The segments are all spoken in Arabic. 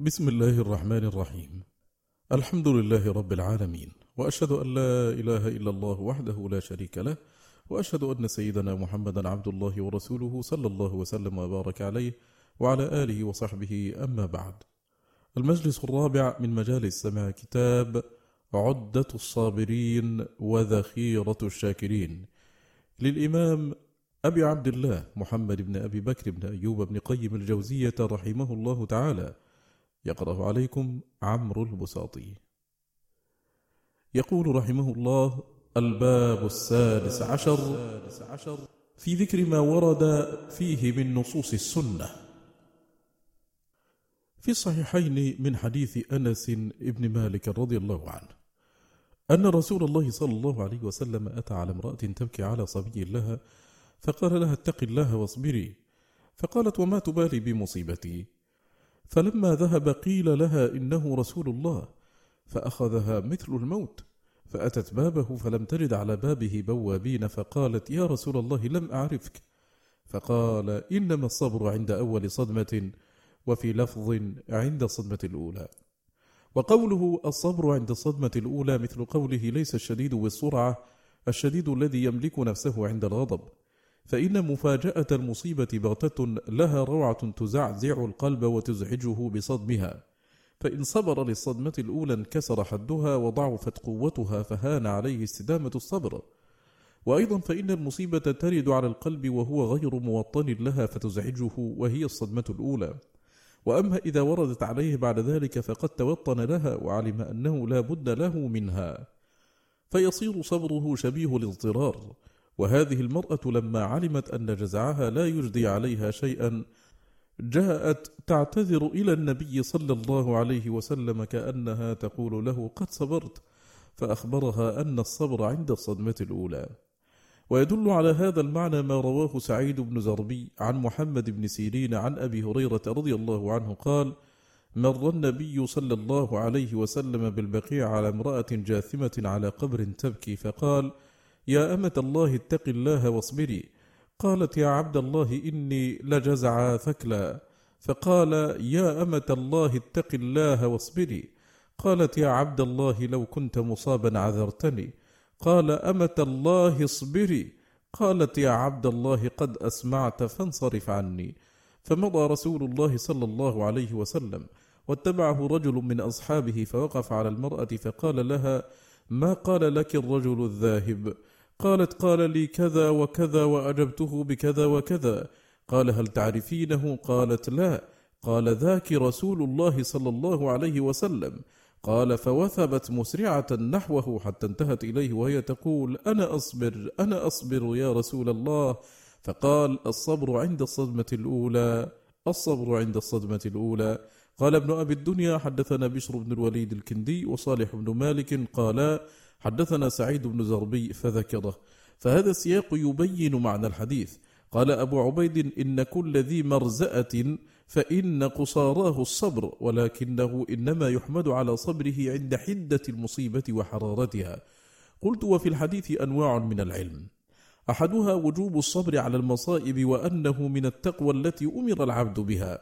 بسم الله الرحمن الرحيم. الحمد لله رب العالمين وأشهد أن لا إله إلا الله وحده لا شريك له وأشهد أن سيدنا محمدا عبد الله ورسوله صلى الله وسلم وبارك عليه وعلى آله وصحبه أما بعد. المجلس الرابع من مجالس سماع كتاب عدة الصابرين وذخيرة الشاكرين للإمام أبي عبد الله محمد بن أبي بكر بن أيوب بن قيم الجوزية رحمه الله تعالى يقرأ عليكم عمرو البساطي. يقول رحمه الله الباب السادس عشر في ذكر ما ورد فيه من نصوص السنة. في الصحيحين من حديث أنس بن مالك رضي الله عنه أن رسول الله صلى الله عليه وسلم أتى على امرأة تبكي على صبي لها فقال لها اتق الله واصبري. فقالت وما تبالي بمصيبتي؟ فلما ذهب قيل لها إنه رسول الله فأخذها مثل الموت فأتت بابه فلم تجد على بابه بوابين فقالت يا رسول الله لم أعرفك. فقال إنما الصبر عند أول صدمة وفي لفظ عند الصدمة الأولى. وقوله الصبر عند الصدمة الأولى مثل قوله ليس الشديد بالسرعة الشديد الذي يملك نفسه عند الغضب. فإن مفاجأة المصيبة بغتة لها روعة تزعزع القلب وتزعجه بصدمها. فإن صبر للصدمة الأولى انكسر حدها وضعفت قوتها فهان عليه استدامة الصبر. وأيضا فإن المصيبة ترد على القلب وهو غير موطن لها فتزعجه وهي الصدمة الأولى. وأما إذا وردت عليه بعد ذلك فقد توطن لها وعلم أنه لا بد له منها. فيصير صبره شبيه الاضطرار. وهذه المرأة لما علمت أن جزعها لا يجدي عليها شيئا جاءت تعتذر إلى النبي صلى الله عليه وسلم كأنها تقول له قد صبرت فأخبرها أن الصبر عند الصدمة الأولى. ويدل على هذا المعنى ما رواه سعيد بن زربي عن محمد بن سيرين عن أبي هريرة رضي الله عنه قال مر النبي صلى الله عليه وسلم بالبقيع على امرأة جاثمة على قبر تبكي فقال يا أمة الله اتق الله واصبري. قالت يا عبد الله إني لجزع ثكلا فقال يا أمة الله اتق الله واصبري. قالت يا عبد الله لو كنت مصابا عذرتني. قال أمة الله اصبري. قالت يا عبد الله قد أسمعت فانصرف عني. فمضى رسول الله صلى الله عليه وسلم واتبعه رجل من أصحابه فوقف على المرأة فقال لها ما قال لك الرجل الذاهب؟ قالت قال لي كذا وكذا وأجبته بكذا وكذا. قال هل تعرفينه؟ قالت لا. قال ذاك رسول الله صلى الله عليه وسلم. قال فوثبت مسرعة نحوه حتى انتهت إليه وهي تقول أنا أصبر أنا أصبر يا رسول الله. فقال الصبر عند الصدمة الأولى. الصبر عند الصدمة الأولى. قال ابن أبي الدنيا حدثنا بشر بن الوليد الكندي وصالح بن مالك قالا حدثنا سعيد بن زربي فذكره. فهذا السياق يبين معنى الحديث. قال أبو عبيد إن كل ذي مرزأة فإن قصاراه الصبر ولكنه إنما يحمد على صبره عند حدة المصيبة وحرارتها. قلت وفي الحديث أنواع من العلم. أحدها وجوب الصبر على المصائب وأنه من التقوى التي أمر العبد بها.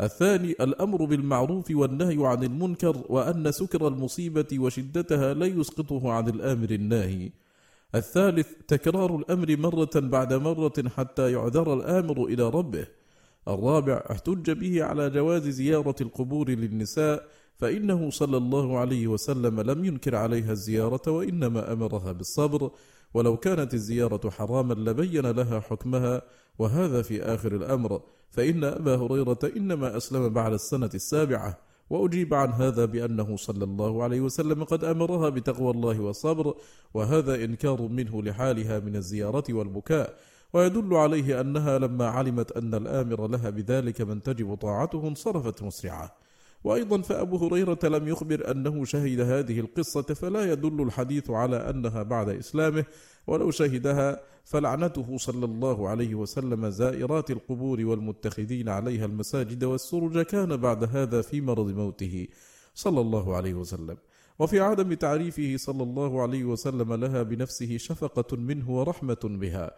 الثاني الأمر بالمعروف والنهي عن المنكر وأن سكر المصيبة وشدتها لا يسقطه عن الآمر الناهي. الثالث تكرار الأمر مرة بعد مرة حتى يعذر الآمر إلى ربه. الرابع احتج به على جواز زيارة القبور للنساء فإنه صلى الله عليه وسلم لم ينكر عليها الزيارة وإنما أمرها بالصبر. ولو كانت الزيارة حراما لبين لها حكمها وهذا في آخر الأمر. فإن أبا هريرة إنما أسلم بعد السنة السابعة وأجيب عن هذا بأنه صلى الله عليه وسلم قد أمرها بتقوى الله والصبر وهذا إنكار منه لحالها من الزيارة والبكاء. ويدل عليه أنها لما علمت أن الآمر لها بذلك من تجب طاعته انصرفت مسرعة. وأيضا فأبو هريرة لم يخبر أنه شهد هذه القصة فلا يدل الحديث على أنها بعد إسلامه ولو شهدها فلعنته صلى الله عليه وسلم زائرات القبور والمتخذين عليها المساجد والسرج كان بعد هذا في مرض موته صلى الله عليه وسلم. وفي عدم تعريفه صلى الله عليه وسلم لها بنفسه شفقة منه ورحمة بها.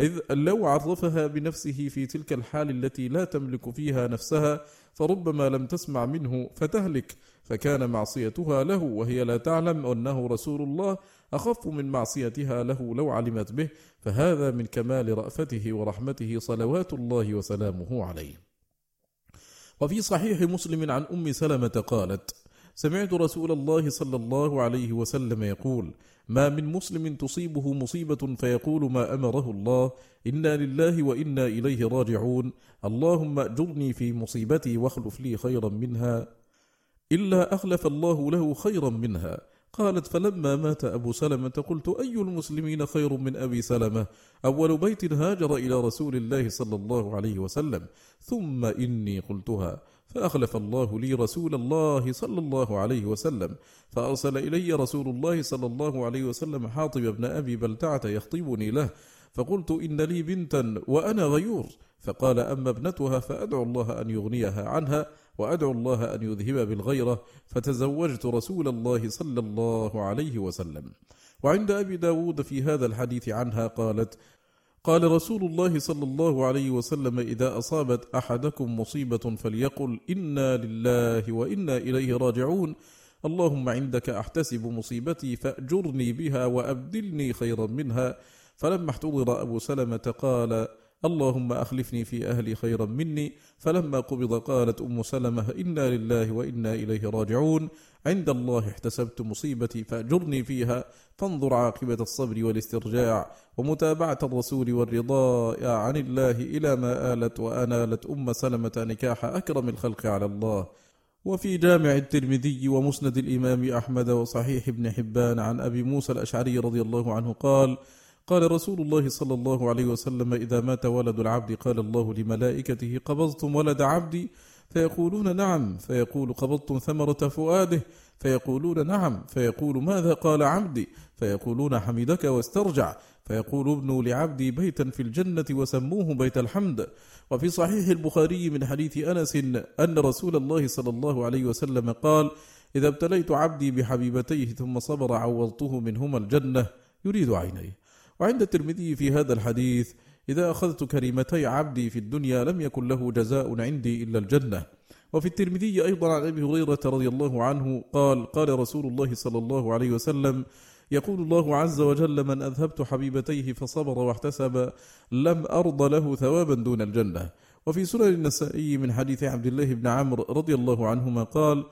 إذ لو عرفها بنفسه في تلك الحال التي لا تملك فيها نفسها فربما لم تسمع منه فتهلك فكان معصيتها له وهي لا تعلم أنه رسول الله أخف من معصيتها له لو علمت به فهذا من كمال رأفته ورحمته صلوات الله وسلامه عليه. وفي صحيح مسلم عن أم سلمة قالت سمعت رسول الله صلى الله عليه وسلم يقول ما من مسلم تصيبه مصيبة فيقول ما أمره الله إنا لله وإنا إليه راجعون اللهم أجرني في مصيبتي واخلف لي خيرا منها إلا أخلف الله له خيرا منها. قالت فلما مات أبو سلمة قلت أي المسلمين خير من أبي سلمة؟ أول بيت هاجر إلى رسول الله صلى الله عليه وسلم ثم إني قلتها. فأخلف الله لي رسول الله صلى الله عليه وسلم فأرسل إلي رسول الله صلى الله عليه وسلم حاطب بن أبي بلتعة يخطبني له فقلت إن لي بنتا وأنا غيور فقال أما ابنتها فأدعو الله أن يغنيها عنها وأدعو الله أن يذهب بالغيرة فتزوجت رسول الله صلى الله عليه وسلم. وعند أبي داود في هذا الحديث عنها قالت قال رسول الله صلى الله عليه وسلم إذا أصابت أحدكم مصيبة فليقل إنا لله وإنا إليه راجعون. اللهم عندك أحتسب مصيبتي فأجرني بها وأبدلني خيرا منها. فلما احتضر أبو سلمة قال اللهم أخلفني في أهلي خيرا مني. فلما قبض قالت أم سلمة إنا لله وإنا إليه راجعون. عند الله احتسبت مصيبتي فأجرني فيها. فانظر عاقبة الصبر والاسترجاع ومتابعة الرسول والرضاء عن الله إلى ما آلت وأنالت أم سلمة نكاح أكرم الخلق على الله. وفي جامع الترمذي ومسند الإمام أحمد وصحيح ابن حبان عن أبي موسى الأشعري رضي الله عنه قال قال رسول الله صلى الله عليه وسلم إذا مات ولد العبد قال الله لملائكته قبضتم ولد عبدي فيقولون نعم. فيقول قبضتم ثمرة فؤاده؟ فيقولون نعم. فيقول ماذا قال عبدي؟ فيقولون حمدك واسترجع. فيقول ابنوا لعبدي بيتا في الجنة وسموه بيت الحمد. وفي صحيح البخاري من حديث أنس أن رسول الله صلى الله عليه وسلم قال إذا ابتليت عبدي بحبيبتيه ثم صبر عوضته منهما الجنة يريد عينيه. وعند الترمذي في هذا الحديث إذا أخذت كريمتي عبدي في الدنيا لم يكن له جزاء عندي إلا الجنة. وفي الترمذي أيضا عن أبي هريرة رضي الله عنه قال قال رسول الله صلى الله عليه وسلم يقول الله عز وجل من أذهبت حبيبتيه فصبر واحتسب لم أرض له ثوابا دون الجنة. وفي سنن النسائي من حديث عبد الله بن عمرو رضي الله عنهما قال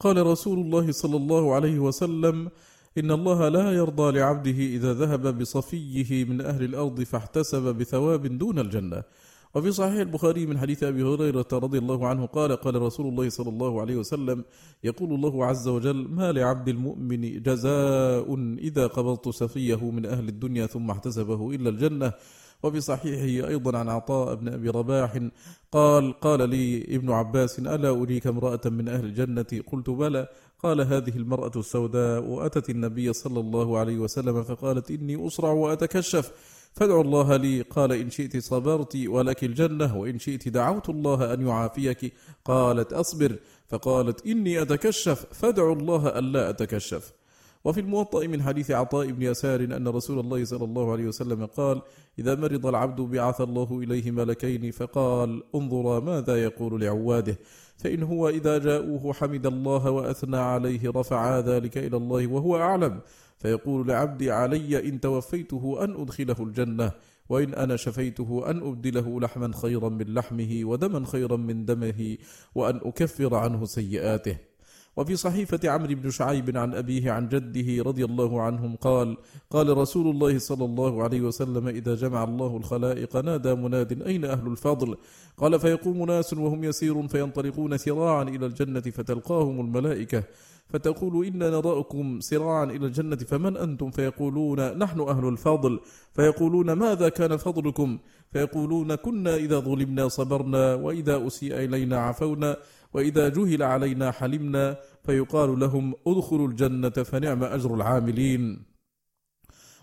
قال رسول الله صلى الله عليه وسلم إن الله لا يرضى لعبده إذا ذهب بصفيه من أهل الأرض فاحتسب بثواب دون الجنة. وفي صحيح البخاري من حديث أبي هريرة رضي الله عنه قال قال رسول الله صلى الله عليه وسلم يقول الله عز وجل ما لعبد المؤمن جزاء إذا قبضت سفيه من أهل الدنيا ثم احتسبه إلا الجنة. وفي صحيحه أيضا عن عطاء بن أبي رباح قال قال لي ابن عباس ألا أريك امرأة من أهل الجنة؟ قلت بلى. قال هذه المرأة السوداء وأتت النبي صلى الله عليه وسلم فقالت إني أسرع وأتكشف. فادعوا الله لي. قال إن شئت صبرت ولك الجنة وإن شئت دعوت الله أن يعافيك. قالت أصبر. فقالت إني أتكشف. فادعوا الله ألا أتكشف. وفي الموطأ من حديث عطاء بن يسار أن رسول الله صلى الله عليه وسلم قال إذا مرض العبد بعث الله إليه ملكين فقال انظرا ماذا يقول لعواده فإن هو إذا جاءوه حمد الله وأثنى عليه رفع ذلك إلى الله وهو أعلم فيقول لعبدي علي إن توفيته أن أدخله الجنة وإن أنا شفيته أن أبدله لحما خيرا من لحمه ودما خيرا من دمه وأن أكفر عنه سيئاته. وفي صحيفة عمرو بن شعيب عن أبيه عن جده رضي الله عنهم قال قال رسول الله صلى الله عليه وسلم إذا جمع الله الخلائق نادى مناد أين أهل الفضل؟ قال فيقوم ناس وهم يسير فينطلقون سراعا إلى الجنة فتلقاهم الملائكة فتقول إنا نراكم سراعا إلى الجنة فمن أنتم؟ فيقولون نحن أهل الفضل. فيقولون ماذا كان فضلكم؟ فيقولون كنا إذا ظلمنا صبرنا وإذا أسيء إلينا عفونا. وإذا جهل علينا حلمنا فيقال لهم ادخلوا الجنة فنعم أجر العاملين.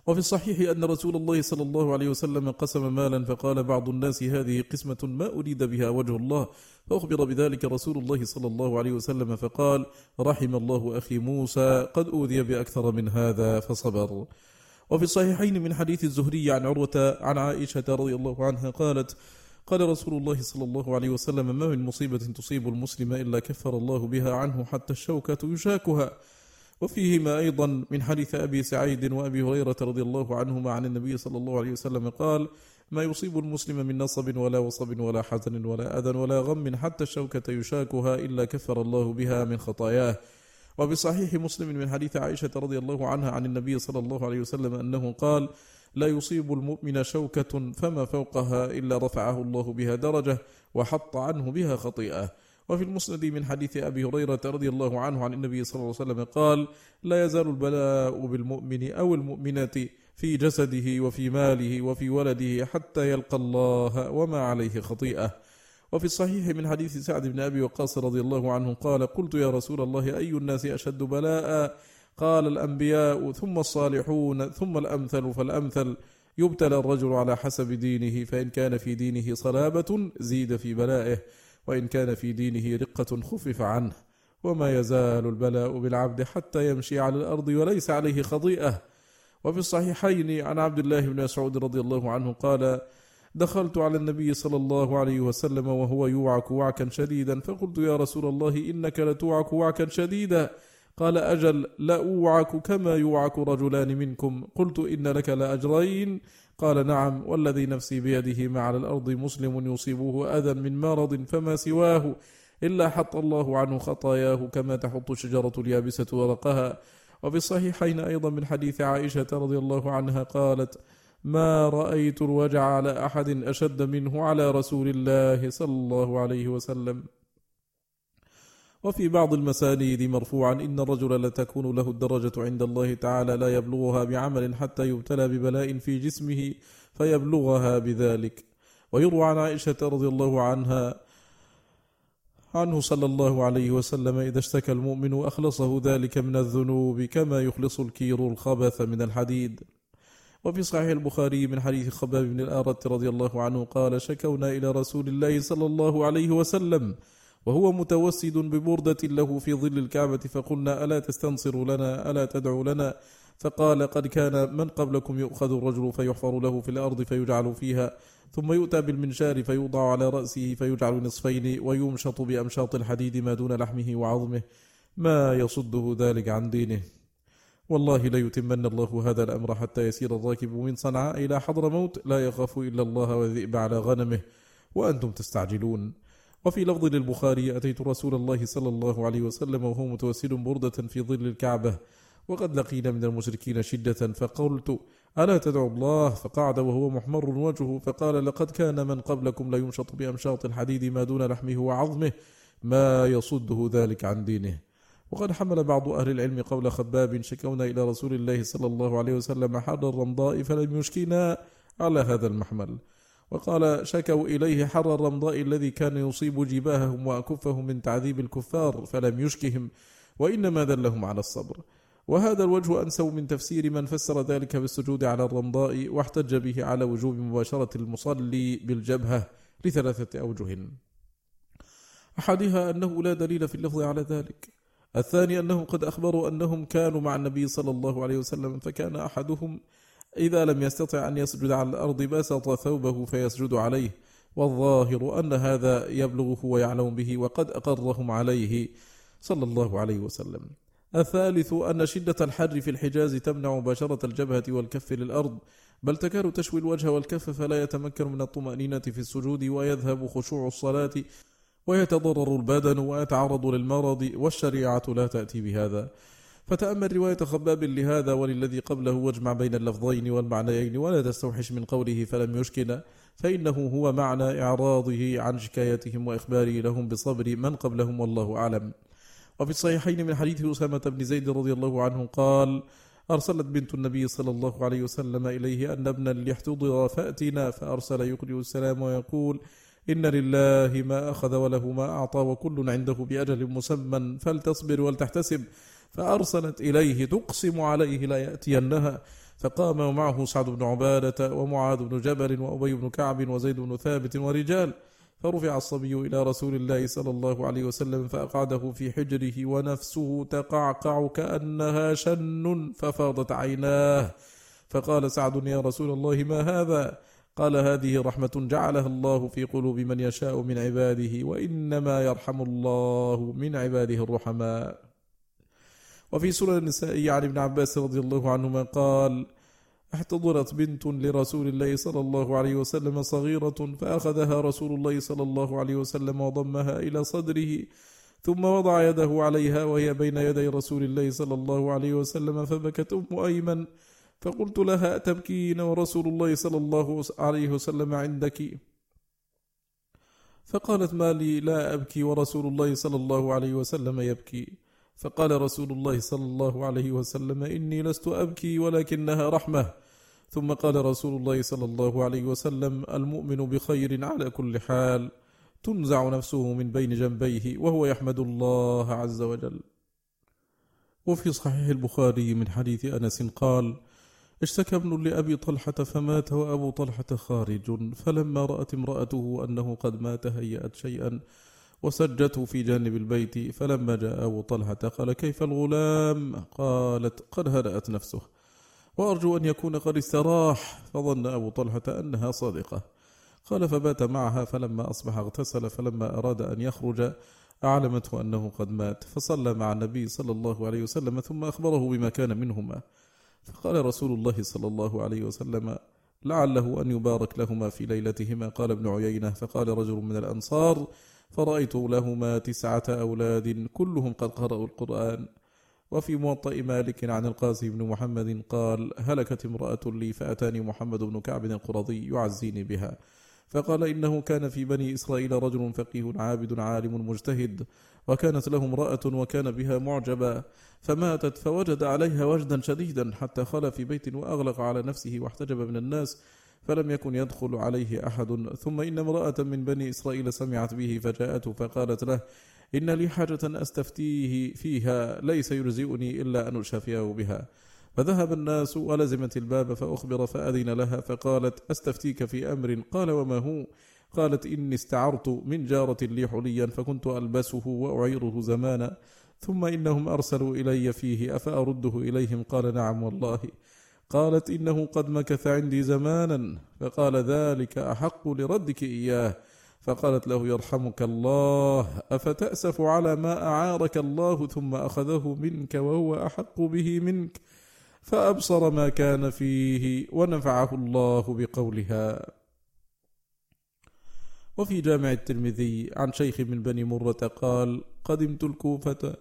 وفي الصحيح أن رسول الله صلى الله عليه وسلم قسم مالا فقال بعض الناس هذه قسمة ما أريد بها وجه الله. فأخبر بذلك رسول الله صلى الله عليه وسلم فقال رحم الله أخي موسى قد أوذي بأكثر من هذا فصبر. وفي الصحيحين من حديث الزهري عن عروة عن عائشة رضي الله عنها قالت قال رسول الله صلى الله عليه وسلم ما من مصيبة تصيب المسلم إلا كفر الله بها عنه حتى الشوكة يشاكها. وفيهما أيضا من حديث أبي سعيد وأبي هريرة رضي الله عنهما عن النبي صلى الله عليه وسلم قال ما يصيب المسلم من نصب ولا وصب ولا حزن ولا أذى ولا غم حتى الشوكة يشاكها إلا كفر الله بها من خطاياه. وبصحيح مسلم من حديث عائشة رضي الله عنها عن النبي صلى الله عليه وسلم أنه قال لا يصيب المؤمن شوكة فما فوقها إلا رفعه الله بها درجة وحط عنه بها خطيئة. وفي المسند من حديث أبي هريرة رضي الله عنه عن النبي صلى الله عليه وسلم قال لا يزال البلاء بالمؤمن أو المؤمنة في جسده وفي ماله وفي ولده حتى يلقى الله وما عليه خطيئة. وفي الصحيح من حديث سعد بن أبي وقاص رضي الله عنه قال قلت يا رسول الله أي الناس أشد بلاء قال الأنبياء ثم الصالحون ثم الأمثل فالأمثل يبتلى الرجل على حسب دينه فإن كان في دينه صلابة زيد في بلائه وإن كان في دينه رقة خفف عنه. وما يزال البلاء بالعبد حتى يمشي على الأرض وليس عليه خطيئة. وفي الصحيحين عن عبد الله بن مسعود رضي الله عنه قال دخلت على النبي صلى الله عليه وسلم وهو يوعك وعكا شديدا فقلت يا رسول الله إنك لتوعك وعكا شديدا. قال أجل لأوعك كما يوعك رجلان منكم. قلت إن لك لأجرين. قال نعم والذي نفسي بيده ما على الأرض مسلم يصيبه أذى من مرض فما سواه إلا حط الله عنه خطاياه كما تحط الشجرة اليابسة ورقها. وفي الصحيحين أيضا من حديث عائشة رضي الله عنها قالت ما رأيت الوجع على أحد أشد منه على رسول الله صلى الله عليه وسلم. وفي بعض المسانيد مرفوعا إن الرجل لتكون له الدرجة عند الله تعالى لا يبلغها بعمل حتى يبتلى ببلاء في جسمه فيبلغها بذلك. ويروى عن عائشة رضي الله عنها عنه صلى الله عليه وسلم إذا اشتكى المؤمن أخلصه ذلك من الذنوب كما يخلص الكير الخبث من الحديد. وفي صحيح البخاري من حديث خباب بن الآرة رضي الله عنه قال شكونا إلى رسول الله صلى الله عليه وسلم وهو متوسد ببردة له في ظل الكعبة فقلنا ألا تستنصر لنا ألا تدعو لنا؟ فقال قد كان من قبلكم يؤخذ الرجل فيحفر له في الأرض فيجعل فيها ثم يؤتى بالمنشار فيوضع على رأسه فيجعل نصفين ويمشط بأمشاط الحديد ما دون لحمه وعظمه. ما يصده ذلك عن دينه. والله ليتمن الله هذا الأمر حتى يسير الراكب من صنعاء إلى حضر موت لا يخاف إلا الله والذئب على غنمه. وأنتم تستعجلون. وفي لفظ للبخاري أتيت رسول الله صلى الله عليه وسلم وهو متوسل بردة في ظل الكعبة وقد لقينا من المشركين شدة فقلت ألا تدعو الله؟ فقعد وهو محمر وجهه فقال لقد كان من قبلكم ليمشط بأمشاط الحديد ما دون لحمه وعظمه ما يصده ذلك عن دينه. وقد حمل بعض أهل العلم قول خباب شكونا إلى رسول الله صلى الله عليه وسلم حر الرمضاء فلم يشكينا على هذا المحمل. وقال شكوا إليه حر الرمضاء الذي كان يصيب جباههم وأكفهم من تعذيب الكفار فلم يشكهم وإنما دلهم على الصبر. وهذا الوجه أنسو من تفسير من فسر ذلك بالسجود على الرمضاء واحتج به على وجوب مباشرة المصلي بالجبهة لثلاثة أوجه. أحدها أنه لا دليل في اللفظ على ذلك. الثاني أنهم قد أخبروا أنهم كانوا مع النبي صلى الله عليه وسلم فكان أحدهم إذا لم يستطع أن يسجد على الأرض بسط ثوبه فيسجد عليه والظاهر أن هذا يبلغه ويعلم به وقد أقرهم عليه صلى الله عليه وسلم. الثالث أن شدة الحر في الحجاز تمنع مباشرة الجبهة والكف للأرض بل تكاد تشوي الوجه والكف فلا يتمكن من الطمأنينة في السجود ويذهب خشوع الصلاة ويتضرر البدن ويتعرض للمرض والشريعة لا تأتي بهذا. فتأمل رواية خباب لهذا وللذي قبله واجمع بين اللفظين والمعنيين ولا تستوحش من قوله فلم يشكنا فإنه هو معنى إعراضه عن شكايتهم وإخباره لهم بصبر من قبلهم والله أعلم. وفي الصحيحين من حديث أسامة بن زيد رضي الله عنه قال أرسلت بنت النبي صلى الله عليه وسلم إليه أن ابنا ليحتضر فأتنا فأرسل يقرئ السلام ويقول إن لله ما أخذ وله ما أعطى وكل عنده بأجل مسمى فلتصبر ولتحتسب. فأرسلت إليه تقسم عليه لا يأتينها. فقام ومعه سعد بن عبادة ومعاذ بن جبل وأبي بن كعب وزيد بن ثابت ورجال. فرفع الصبي إلى رسول الله صلى الله عليه وسلم فأقعده في حجره ونفسه تقعقع كأنها شن ففاضت عيناه. فقال سعد يا رسول الله ما هذا؟ قال هذه رحمة جعلها الله في قلوب من يشاء من عباده وإنما يرحم الله من عباده الرحماء. وفي سورة النساء عن ابن عباس رضي الله عنهما قال احتضرت بنت لرسول الله صلى الله عليه وسلم صغيرة فأخذها رسول الله صلى الله عليه وسلم وضمها إلى صدره ثم وضع يده عليها وهي بين يدي رسول الله صلى الله عليه وسلم فبكت أم أيمن فقلت لها تبكين ورسول الله صلى الله عليه وسلم عندك؟ فقالت ما لي لا أبكي ورسول الله صلى الله عليه وسلم يبكي. فقال رسول الله صلى الله عليه وسلم إني لست أبكي ولكنها رحمة. ثم قال رسول الله صلى الله عليه وسلم المؤمن بخير على كل حال تنزع نفسه من بين جنبيه وهو يحمد الله عز وجل. وفي صحيح البخاري من حديث أنس قال اشتكى ابن لأبي طلحة فمات وأبو طلحة خارج فلما رأت امرأته أنه قد مات هيأت شيئا وسجته في جانب البيت فلما جاء أبو طلحة قال كيف الغلام؟ قالت قد هدأت نفسه وأرجو أن يكون قد استراح. فظن أبو طلحة أنها صادقة. قال فبات معها فلما أصبح اغتسل فلما أراد أن يخرج أعلمته أنه قد مات فصلى مع النبي صلى الله عليه وسلم ثم أخبره بما كان منهما. فقال رسول الله صلى الله عليه وسلم لعله أن يبارك لهما في ليلتهما. قال ابن عيينة فقال رجل من الأنصار فرأيت لهما تسعة أولاد كلهم قد قرأوا القرآن. وفي موطأ مالك عن القاسم بن محمد قال هلكت امرأة لي فأتاني محمد بن كعب القرظي يعزيني بها. فقال إنه كان في بني إسرائيل رجل فقيه عابد عالم مجتهد وكانت له امرأة وكان بها معجبا فماتت فوجد عليها وجدا شديدا حتى خلى في بيت وأغلق على نفسه واحتجب من الناس فلم يكن يدخل عليه أحد. ثم إن امرأة من بني إسرائيل سمعت به فجاءته فقالت له إن لي حاجة أستفتيه فيها ليس يرزئني إلا أن أشافيه بها. فذهب الناس ولزمت الباب فأخبر فأذن لها فقالت أستفتيك في أمر؟ قال وما هو؟ قالت إني استعرت من جارة لي حليا فكنت ألبسه وأعيره زمانا. ثم إنهم أرسلوا إلي فيه أفأرده إليهم؟ قال نعم والله. قالت إنه قد مكث عندي زمانا فقال ذلك أحق لردك إياه. فقالت له يرحمك الله أفتأسف على ما أعارك الله ثم أخذه منك وهو أحق به منك؟ فأبصر ما كان فيه ونفعه الله بقولها. وفي جامع الترمذي عن شيخ من بني مرة قال قدمت الكوفة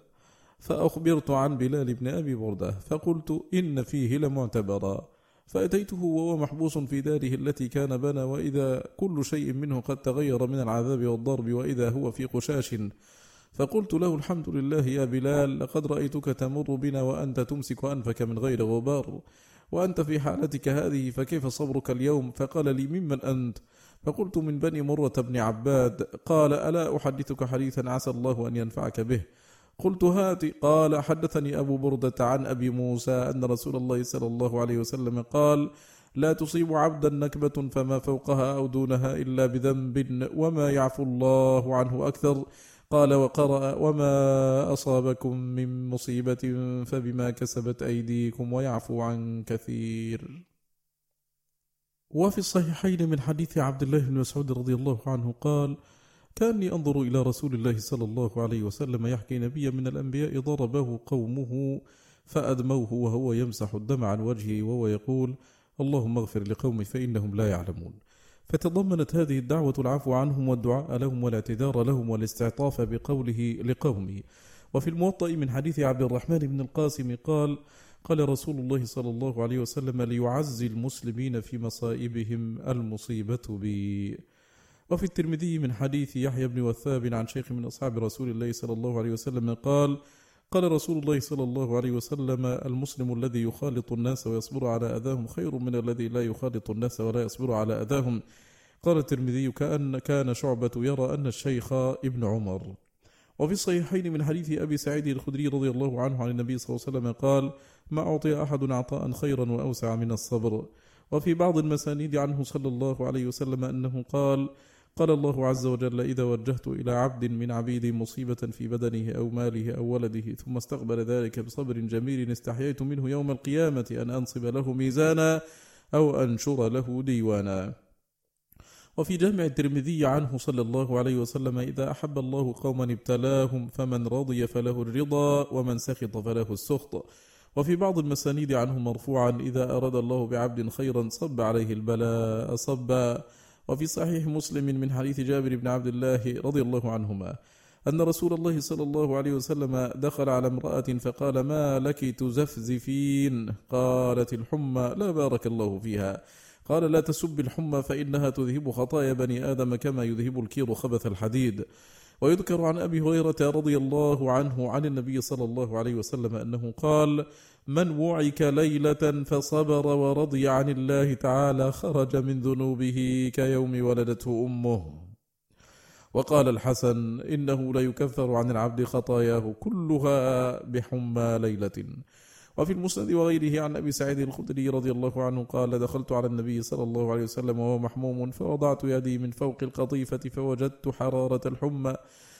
فأخبرت عن بلال بن أبي بردة فقلت إن فيه لمعتبرا. فأتيته وهو محبوس في داره التي كان بنى وإذا كل شيء منه قد تغير من العذاب والضرب وإذا هو في قشاش. فقلت له الحمد لله يا بلال لقد رأيتك تمر بنا وأنت تمسك أنفك من غير غبار. وأنت في حالتك هذه فكيف صبرك اليوم؟ فقال لي ممن أنت؟ فقلت من بني مرة بن عباد. قال ألا أحدثك حديثا عسى الله أن ينفعك به. قلت هات. قال حدثني أبو بردة عن أبي موسى أن رسول الله صلى الله عليه وسلم قال لا تصيب عبدا نكبة فما فوقها أو دونها إلا بذنب وما يعفو الله عنه أكثر. قال وقرأ وما أصابكم من مصيبة فبما كسبت أيديكم ويعفو عن كثير. وفي الصحيحين من حديث عبد الله بن مسعود رضي الله عنه قال كاني أنظر إلى رسول الله صلى الله عليه وسلم يحكي نبيا من الأنبياء ضربه قومه فأدموه وهو يمسح الدم عن وجهه وهو يقول اللهم اغفر لقومي فإنهم لا يعلمون. فتضمنت هذه الدعوة العفو عنهم والدعاء لهم والاعتذار لهم والاستعطاف بقوله لقومه. وفي الموطأ من حديث عبد الرحمن بن القاسم قال قال رسول الله صلى الله عليه وسلم ليعزي المسلمين في مصائبهم المصيبة بي. وفي الترمذي من حديث يحيى بن وثاب عن شيخ من أصحاب رسول الله صلى الله عليه وسلم قال قال رسول الله صلى الله عليه وسلم المسلم الذي يخالط الناس ويصبر على أذاهم خير من الذي لا يخالط الناس ولا يصبر على أذاهم. قال الترمذي كأن كان شعبة يرى أن الشيخ ابن عمر. وفي الصحيحين من حديث أبي سعيد الخدري رضي الله عنه عن النبي صلى الله عليه وسلم قال ما أعطي أحد عطاء خيرا وأوسع من الصبر. وفي بعض المسانيد عنه صلى الله عليه وسلم أنه قال قال الله عز وجل إذا وجهت إلى عبد من عبيدي مصيبة في بدنه أو ماله أو ولده ثم استقبل ذلك بصبر جميل استحييت منه يوم القيامة أن أنصب له ميزانا أو أنشر له ديوانا. وفي جامع الترمذي عنه صلى الله عليه وسلم إذا أحب الله قوما ابتلاهم فمن رضي فله الرضا ومن سخط فله السخط. وفي بعض المسانيد عنه مرفوعا إذا أراد الله بعبد خيرا صب عليه البلاء صبا. وفي صحيح مسلم من حديث جابر بن عبد الله رضي الله عنهما أن رسول الله صلى الله عليه وسلم دخل على امرأة فقال ما لك تزفزفين؟ قالت الحمى لا بارك الله فيها. قال لا تسب الحمى فإنها تذهب خطايا بني آدم كما يذهب الكير خبث الحديد. ويذكر عن أبي هريرة رضي الله عنه عن النبي صلى الله عليه وسلم أنه قال من وعك ليلة فصبر ورضي عن الله تعالى خرج من ذنوبه كيوم ولدته أمه. وقال الحسن إنه ليكفر عن العبد خطاياه كلها بحمى ليلة. وفي المسند وغيره عن أبي سعيد الخدري رضي الله عنه قال دخلت على النبي صلى الله عليه وسلم وهو محموم فوضعت يدي من فوق القطيفة فوجدت حرارة الحمى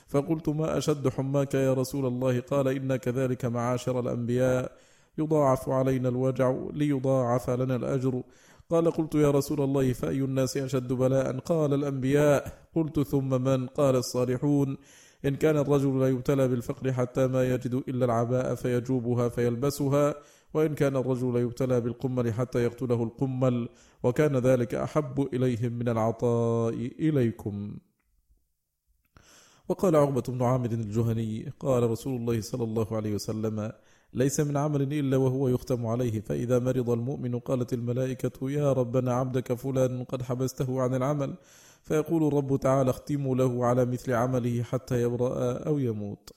فقلت ما أشد حماك يا رسول الله؟ قال إن كذلك معاشر الأنبياء يضاعف علينا الوجع ليضاعف لنا الأجر. قال قلت يا رسول الله فأي الناس أشد بلاء؟ قال الأنبياء. قلت ثم من؟ قال الصالحون. إن كان الرجل لا يبتلى بالفقر حتى ما يجد إلا العباء فيجوبها فيلبسها وإن كان الرجل لا يبتلى بالقمل حتى يقتله القمل وكان ذلك أحب إليهم من العطاء إليكم. وقال عقبة بن عامر الجهني قال رسول الله صلى الله عليه وسلم ليس من عمل إلا وهو يختم عليه. فإذا مرض المؤمن قالت الملائكة يا ربنا عبدك فلان قد حبسته عن العمل. فيقول الرب تعالى اختموا له على مثل عمله حتى يبرأ أو يموت.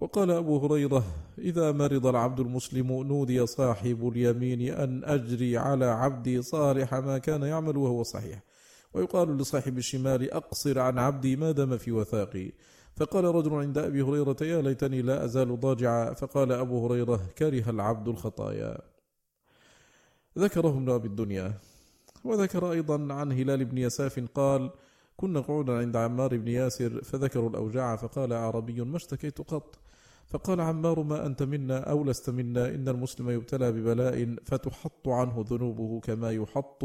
وقال أبو هريرة إذا مرض العبد المسلم نودي صاحب اليمين أن أجري على عبدي صالح ما كان يعمل وهو صحيح. ويقال لصاحب الشمال أقصر عن عبدي ما دام في وثاقي. فقال رجل عند أبي هريرة يا ليتني لا أزال ضاجعا فقال أبو هريرة كره العبد الخطايا. ذكره ابن أبي الدنيا. وذكر أيضا عن هلال بن يساف قال كنا قعودا عند عمار بن ياسر فذكروا الأوجاع فقال أعربي ما اشتكيت قط. فقال عمار ما أنت منا أو لست منا إن المسلم يبتلى ببلاء فتحط عنه ذنوبه كما يحط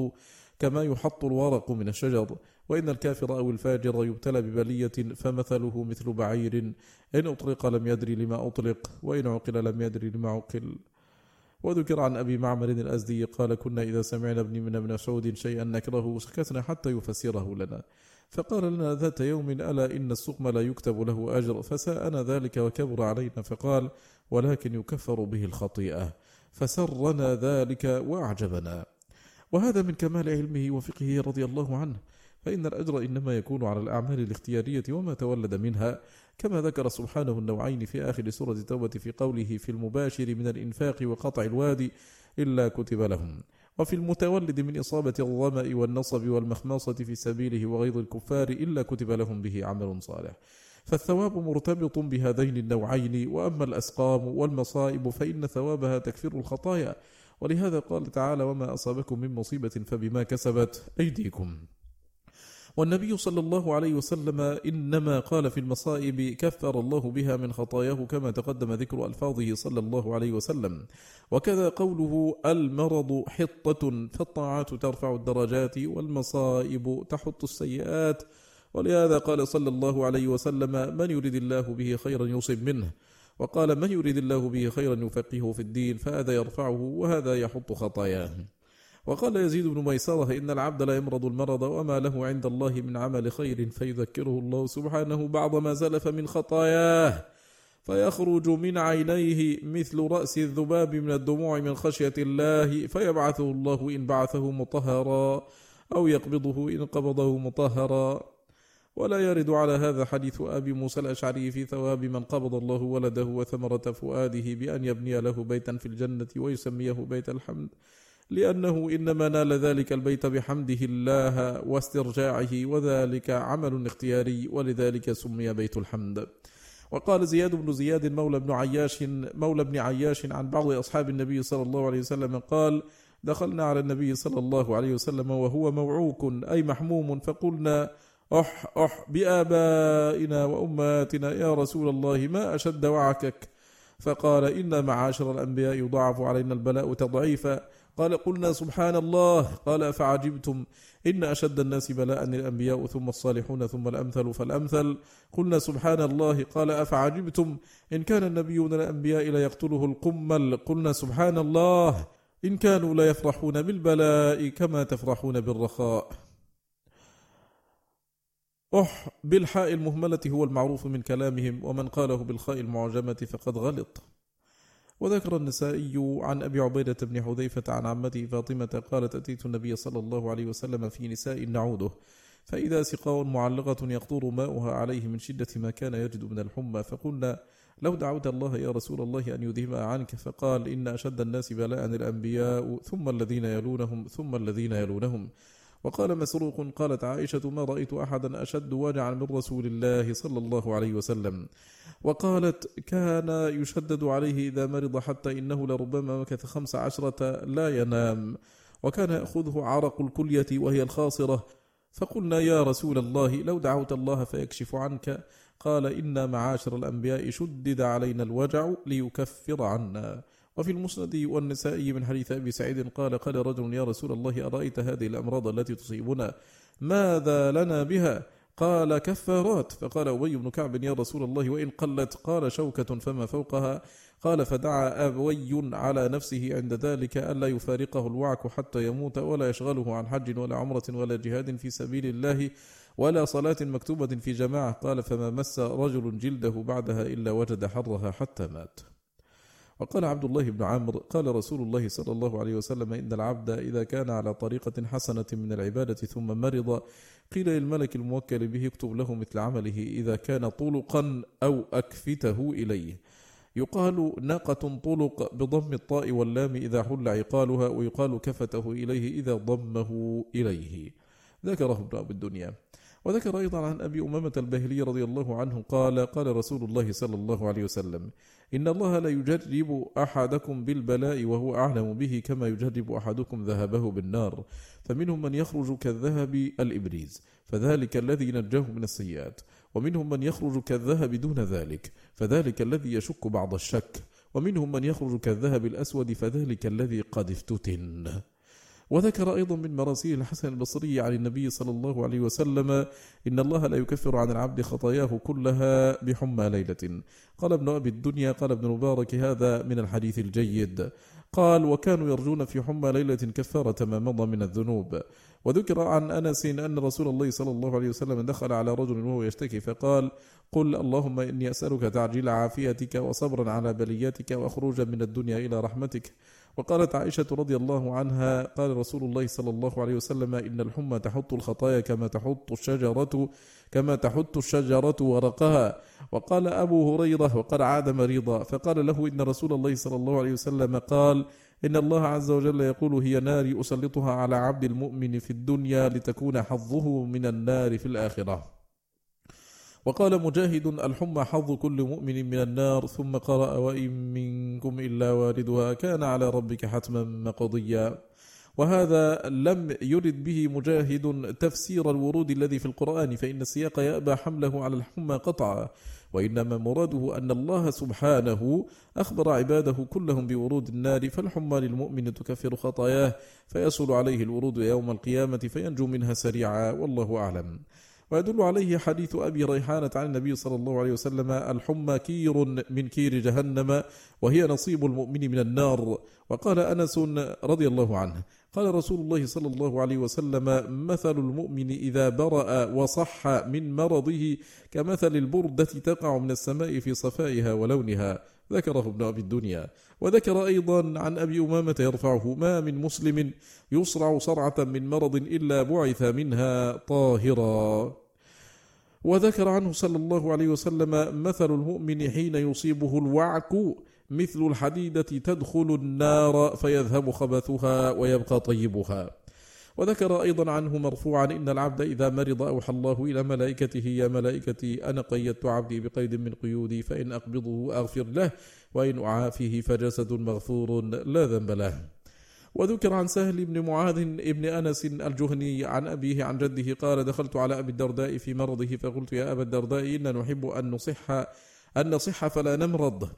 كما يحط الورق من الشجر. وإن الكافر أو الفاجر يبتلى ببلية فمثله مثل بعير. إن أطلق لم يدري لما أطلق وإن عقل لم يدري لما عقل. وذكر عن أبي معمر الأزدي قال كنا إذا سمعنا ابن من ابن مسعود شيئا نكرهه سكتنا حتى يفسره لنا. فقال لنا ذات يوم ألا إن السقم لا يكتب له أجر؟ فساءنا ذلك وكبر علينا فقال ولكن يكفر به الخطيئة. فسرنا ذلك وأعجبنا. وهذا من كمال علمه وفقهه رضي الله عنه. فإن الأجر إنما يكون على الأعمال الاختيارية وما تولد منها كما ذكر سبحانه النوعين في آخر سورة التوبة في قوله في المباشر من الإنفاق وقطع الوادي إلا كتب لهم. وفي المتولد من إصابة الظمأ والنصب والمخماصة في سبيله وغيظ الكفار إلا كتب لهم به عمل صالح. فالثواب مرتبط بهذين النوعين وأما الأسقام والمصائب فإن ثوابها تكفر الخطايا. ولهذا قال تعالى وما أصابكم من مصيبة فبما كسبت أيديكم. والنبي صلى الله عليه وسلم إنما قال في المصائب كفر الله بها من خطاياه كما تقدم ذكر ألفاظه صلى الله عليه وسلم. وكذا قوله المرض حطة فالطاعات ترفع الدرجات والمصائب تحط السيئات. ولهذا قال صلى الله عليه وسلم من يريد الله به خيرا يصب منه. وقال من يريد الله به خيرا يفقهه في الدين فهذا يرفعه وهذا يحط خطاياه. وقال يزيد بن ميسرة إن العبد لا يمرض المرض وما له عند الله من عمل خير فيذكره الله سبحانه بعض ما زلف من خطاياه فيخرج من عينيه مثل رأس الذباب من الدموع من خشية الله فيبعثه الله إن بعثه مطهرا أو يقبضه إن قبضه مطهرا. ولا يرد على هذا حديث أبي موسى الأشعري في ثواب من قبض الله ولده وثمرة فؤاده بأن يبني له بيتا في الجنة ويسميه بيت الحمد. لأنه إنما نال ذلك البيت بحمده الله واسترجاعه وذلك عمل اختياري ولذلك سمي بيت الحمد. وقال زياد بن زياد مولى بن عياش مولى بن عياش عن بعض أصحاب النبي صلى الله عليه وسلم قال دخلنا على النبي صلى الله عليه وسلم وهو موعوك أي محموم فقلنا أح أح بآبائنا وأمهاتنا يا رسول الله ما أشد وعكك؟ فقال إن معاشر الأنبياء يضاعف علينا البلاء تضعيفا. قال قلنا سبحان الله قال فعجبتم إن أشد الناس بلاء الأنبياء ثم الصالحون ثم الأمثل فالأمثل قلنا سبحان الله قال أفعجبتم إن كان النبي من الأنبياء ليقتله القمل قلنا سبحان الله إن كانوا ليفرحون بالبلاء كما تفرحون بالرخاء. أح بالحاء المهملة هو المعروف من كلامهم ومن قاله بالخاء المعجمة فقد غلط. وذكر النسائي عن أبي عبيدة بن حذيفة عن عمته فاطمة قالت أتيت النبي صلى الله عليه وسلم في نساء نعوده فإذا سقاء معلقة يقطر ماؤها عليه من شدة ما كان يجد من الحمى فقلنا لو دعوت الله يا رسول الله أن يذهبها عنك فقال إن أشد الناس بلاء الأنبياء ثم الذين يلونهم ثم الذين يلونهم وقال مسروق قالت عائشة ما رأيت أحدا أشد وجعا من رسول الله صلى الله عليه وسلم. وقالت كان يشدد عليه إذا مرض حتى إنه لربما مكث خمس عشرة لا ينام. وكان يأخذه عرق الكلية وهي الخاصرة. فقلنا يا رسول الله لو دعوت الله فيكشف عنك. قال إنا معاشر الأنبياء شدد علينا الوجع ليكفر عنا. وفي المسند والنسائي من حديث أبي سعيد قال قال رجل يا رسول الله أرأيت هذه الأمراض التي تصيبنا؟ ماذا لنا بها؟ قال كفارات. فقال أبي بن كعب يا رسول الله وإن قلت قال شوكة فما فوقها؟ قال فدعا أبوي على نفسه عند ذلك ألا يفارقه الوعك حتى يموت ولا يشغله عن حج ولا عمرة ولا جهاد في سبيل الله ولا صلاة مكتوبة في جماعة. قال فما مس رجل جلده بعدها إلا وجد حرها حتى مات. وقال عبد الله بن عمرو قال رسول الله صلى الله عليه وسلم إن العبد إذا كان على طريقة حسنة من العبادة ثم مرض قيل للملك الموكل به اكتب له مثل عمله إذا كان طلقا أو أكفته إليه يقال ناقة طلق بضم الطاء واللام إذا حل عقالها ويقال كفته إليه إذا ضمه إليه ذكره ابن أبي الدنيا. وذكر أيضا عن أبي أمامة الباهلي رضي الله عنه قال قال رسول الله صلى الله عليه وسلم إن الله لا يجرب أحدكم بالبلاء وهو أعلم به كما يجرب أحدكم ذهبه بالنار فمنهم من يخرج كالذهب الإبريز فذلك الذي نجاه من السيئات ومنهم من يخرج كالذهب دون ذلك فذلك الذي يشك بعض الشك ومنهم من يخرج كالذهب الأسود فذلك الذي قد افتتن. وذكر أيضا من مراسيل الحسن البصري عن النبي صلى الله عليه وسلم إن الله لا يكفر عن العبد خطاياه كلها بحمى ليلة. قال ابن أبي الدنيا قال ابن مبارك هذا من الحديث الجيد. قال وكانوا يرجون في حمى ليلة كفارة ما مضى من الذنوب وذكر عن أنس أن رسول الله صلى الله عليه وسلم دخل على رجل وهو يشتكي فقال قل اللهم إني أسألك تعجيل عافيتك وصبرا على بلياتك وخروجا من الدنيا إلى رحمتك وقالت عائشة رضي الله عنها قال رسول الله صلى الله عليه وسلم إن الحمى تحط الخطايا كما تحط الشجرة كما تحط الشجرة ورقها. وقال أبو هريرة وقد عاد مريضا. فقال له إن رسول الله صلى الله عليه وسلم قال إن الله عز وجل يقول هي ناري أسلطها على عبد المؤمن في الدنيا لتكون حظه من النار في الآخرة. وقال مجاهد الحمى حظ كل مؤمن من النار ثم قرأ وإن منكم إلا واردها كان على ربك حتما مقضيا. وهذا لم يرد به مجاهد تفسير الورود الذي في القرآن فإن السياق يأبى حمله على الحمى قطعا. وإنما مراده أن الله سبحانه أخبر عباده كلهم بورود النار فالحمى للمؤمن تكفر خطاياه فيسهل عليه الورود يوم القيامة فينجو منها سريعا والله أعلم. ويدل عليه حديث أبي ريحانة عن النبي صلى الله عليه وسلم الحمى كير من كير جهنم وهي نصيب المؤمن من النار. وقال أنس رضي الله عنه قال رسول الله صلى الله عليه وسلم مثل المؤمن إذا برأ وصح من مرضه كمثل البردة تقع من السماء في صفائها ولونها. ذكره ابن أبي الدنيا. وذكر أيضا عن أبي أمامة يرفعه ما من مسلم يصرع صرعة من مرض إلا بعث منها طاهرا. وذكر عنه صلى الله عليه وسلم مثل المؤمن حين يصيبه الوعك مثل الحديدة تدخل النار فيذهب خبثها ويبقى طيبها. وذكر أيضا عنه مرفوعا إن العبد إذا مرض أوحى الله إلى ملائكته يا ملائكتي أنا قيدت عبدي بقيد من قيودي فإن أقبضه أغفر له وإن أعافيه فجسد مغفور لا ذنب له. وذكر عن سهل بن معاذ بن أنس الجهني عن أبيه عن جده قال دخلت على أبي الدرداء في مرضه فقلت يا أبا الدرداء إن نحب أن نصح أن نصح فلا نمرض.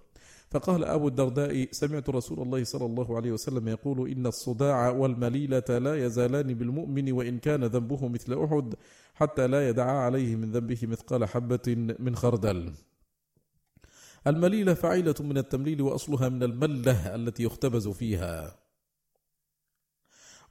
فقال أبو الدرداء سمعت رسول الله صلى الله عليه وسلم يقول إن الصداع والمليلة لا يزالان بالمؤمن وإن كان ذنبه مثل أحد حتى لا يدعى عليه من ذنبه مثقال حبة من خردل. المليلة فعيلة من التمليل وأصلها من الملة التي يختبز فيها.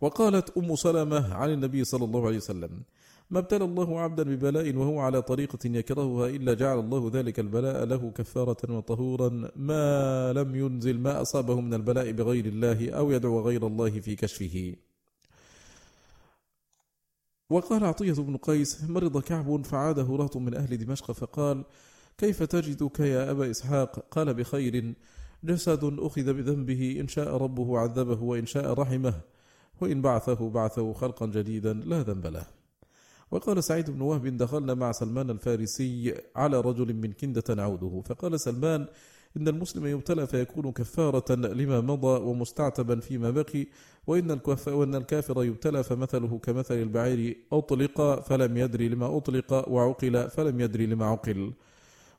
وقالت أم سلمة عن النبي صلى الله عليه وسلم ما ابتلى الله عبدا ببلاء وهو على طريقة يكرهها إلا جعل الله ذلك البلاء له كفارة وطهورا. ما لم ينزل ما أصابه من البلاء بغير الله أو يدعو غير الله في كشفه. وقال عطية بن قيس مرض كعب؟ فعاده رهط من أهل دمشق فقال كيف تجدك يا أبا إسحاق؟ قال بخير. جسد أخذ بذنبه إن شاء ربه عذبه وإن شاء رحمه وإن بعثه بعثه خلقا جديدا لا ذنب له. وقال سعيد بن وهب دخلنا مع سلمان الفارسي على رجل من كندة نعوده. فقال سلمان إن المسلم يبتلى فيكون كفارة لما مضى ومستعتبا فيما بقي وإن, وإن الكافر يبتلى فمثله كمثل البعير أطلق فلم يدري لما أطلق وعقل فلم يدري لما عقل.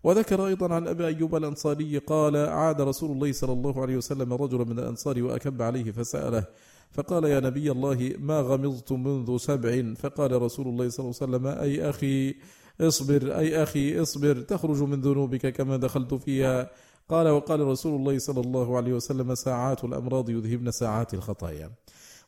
وذكر أيضا عن أبي أيوب الأنصاري قال عاد رسول الله صلى الله عليه وسلم رجلا من الأنصار وأكب عليه فسأله فقال يا نبي الله ما غمضت منذ سبع؟ فقال رسول الله صلى الله عليه وسلم أي أخي اصبر أي أخي اصبر تخرج من ذنوبك كما دخلت فيها. قال وقال رسول الله صلى الله عليه وسلم ساعات الأمراض يذهبن ساعات الخطايا.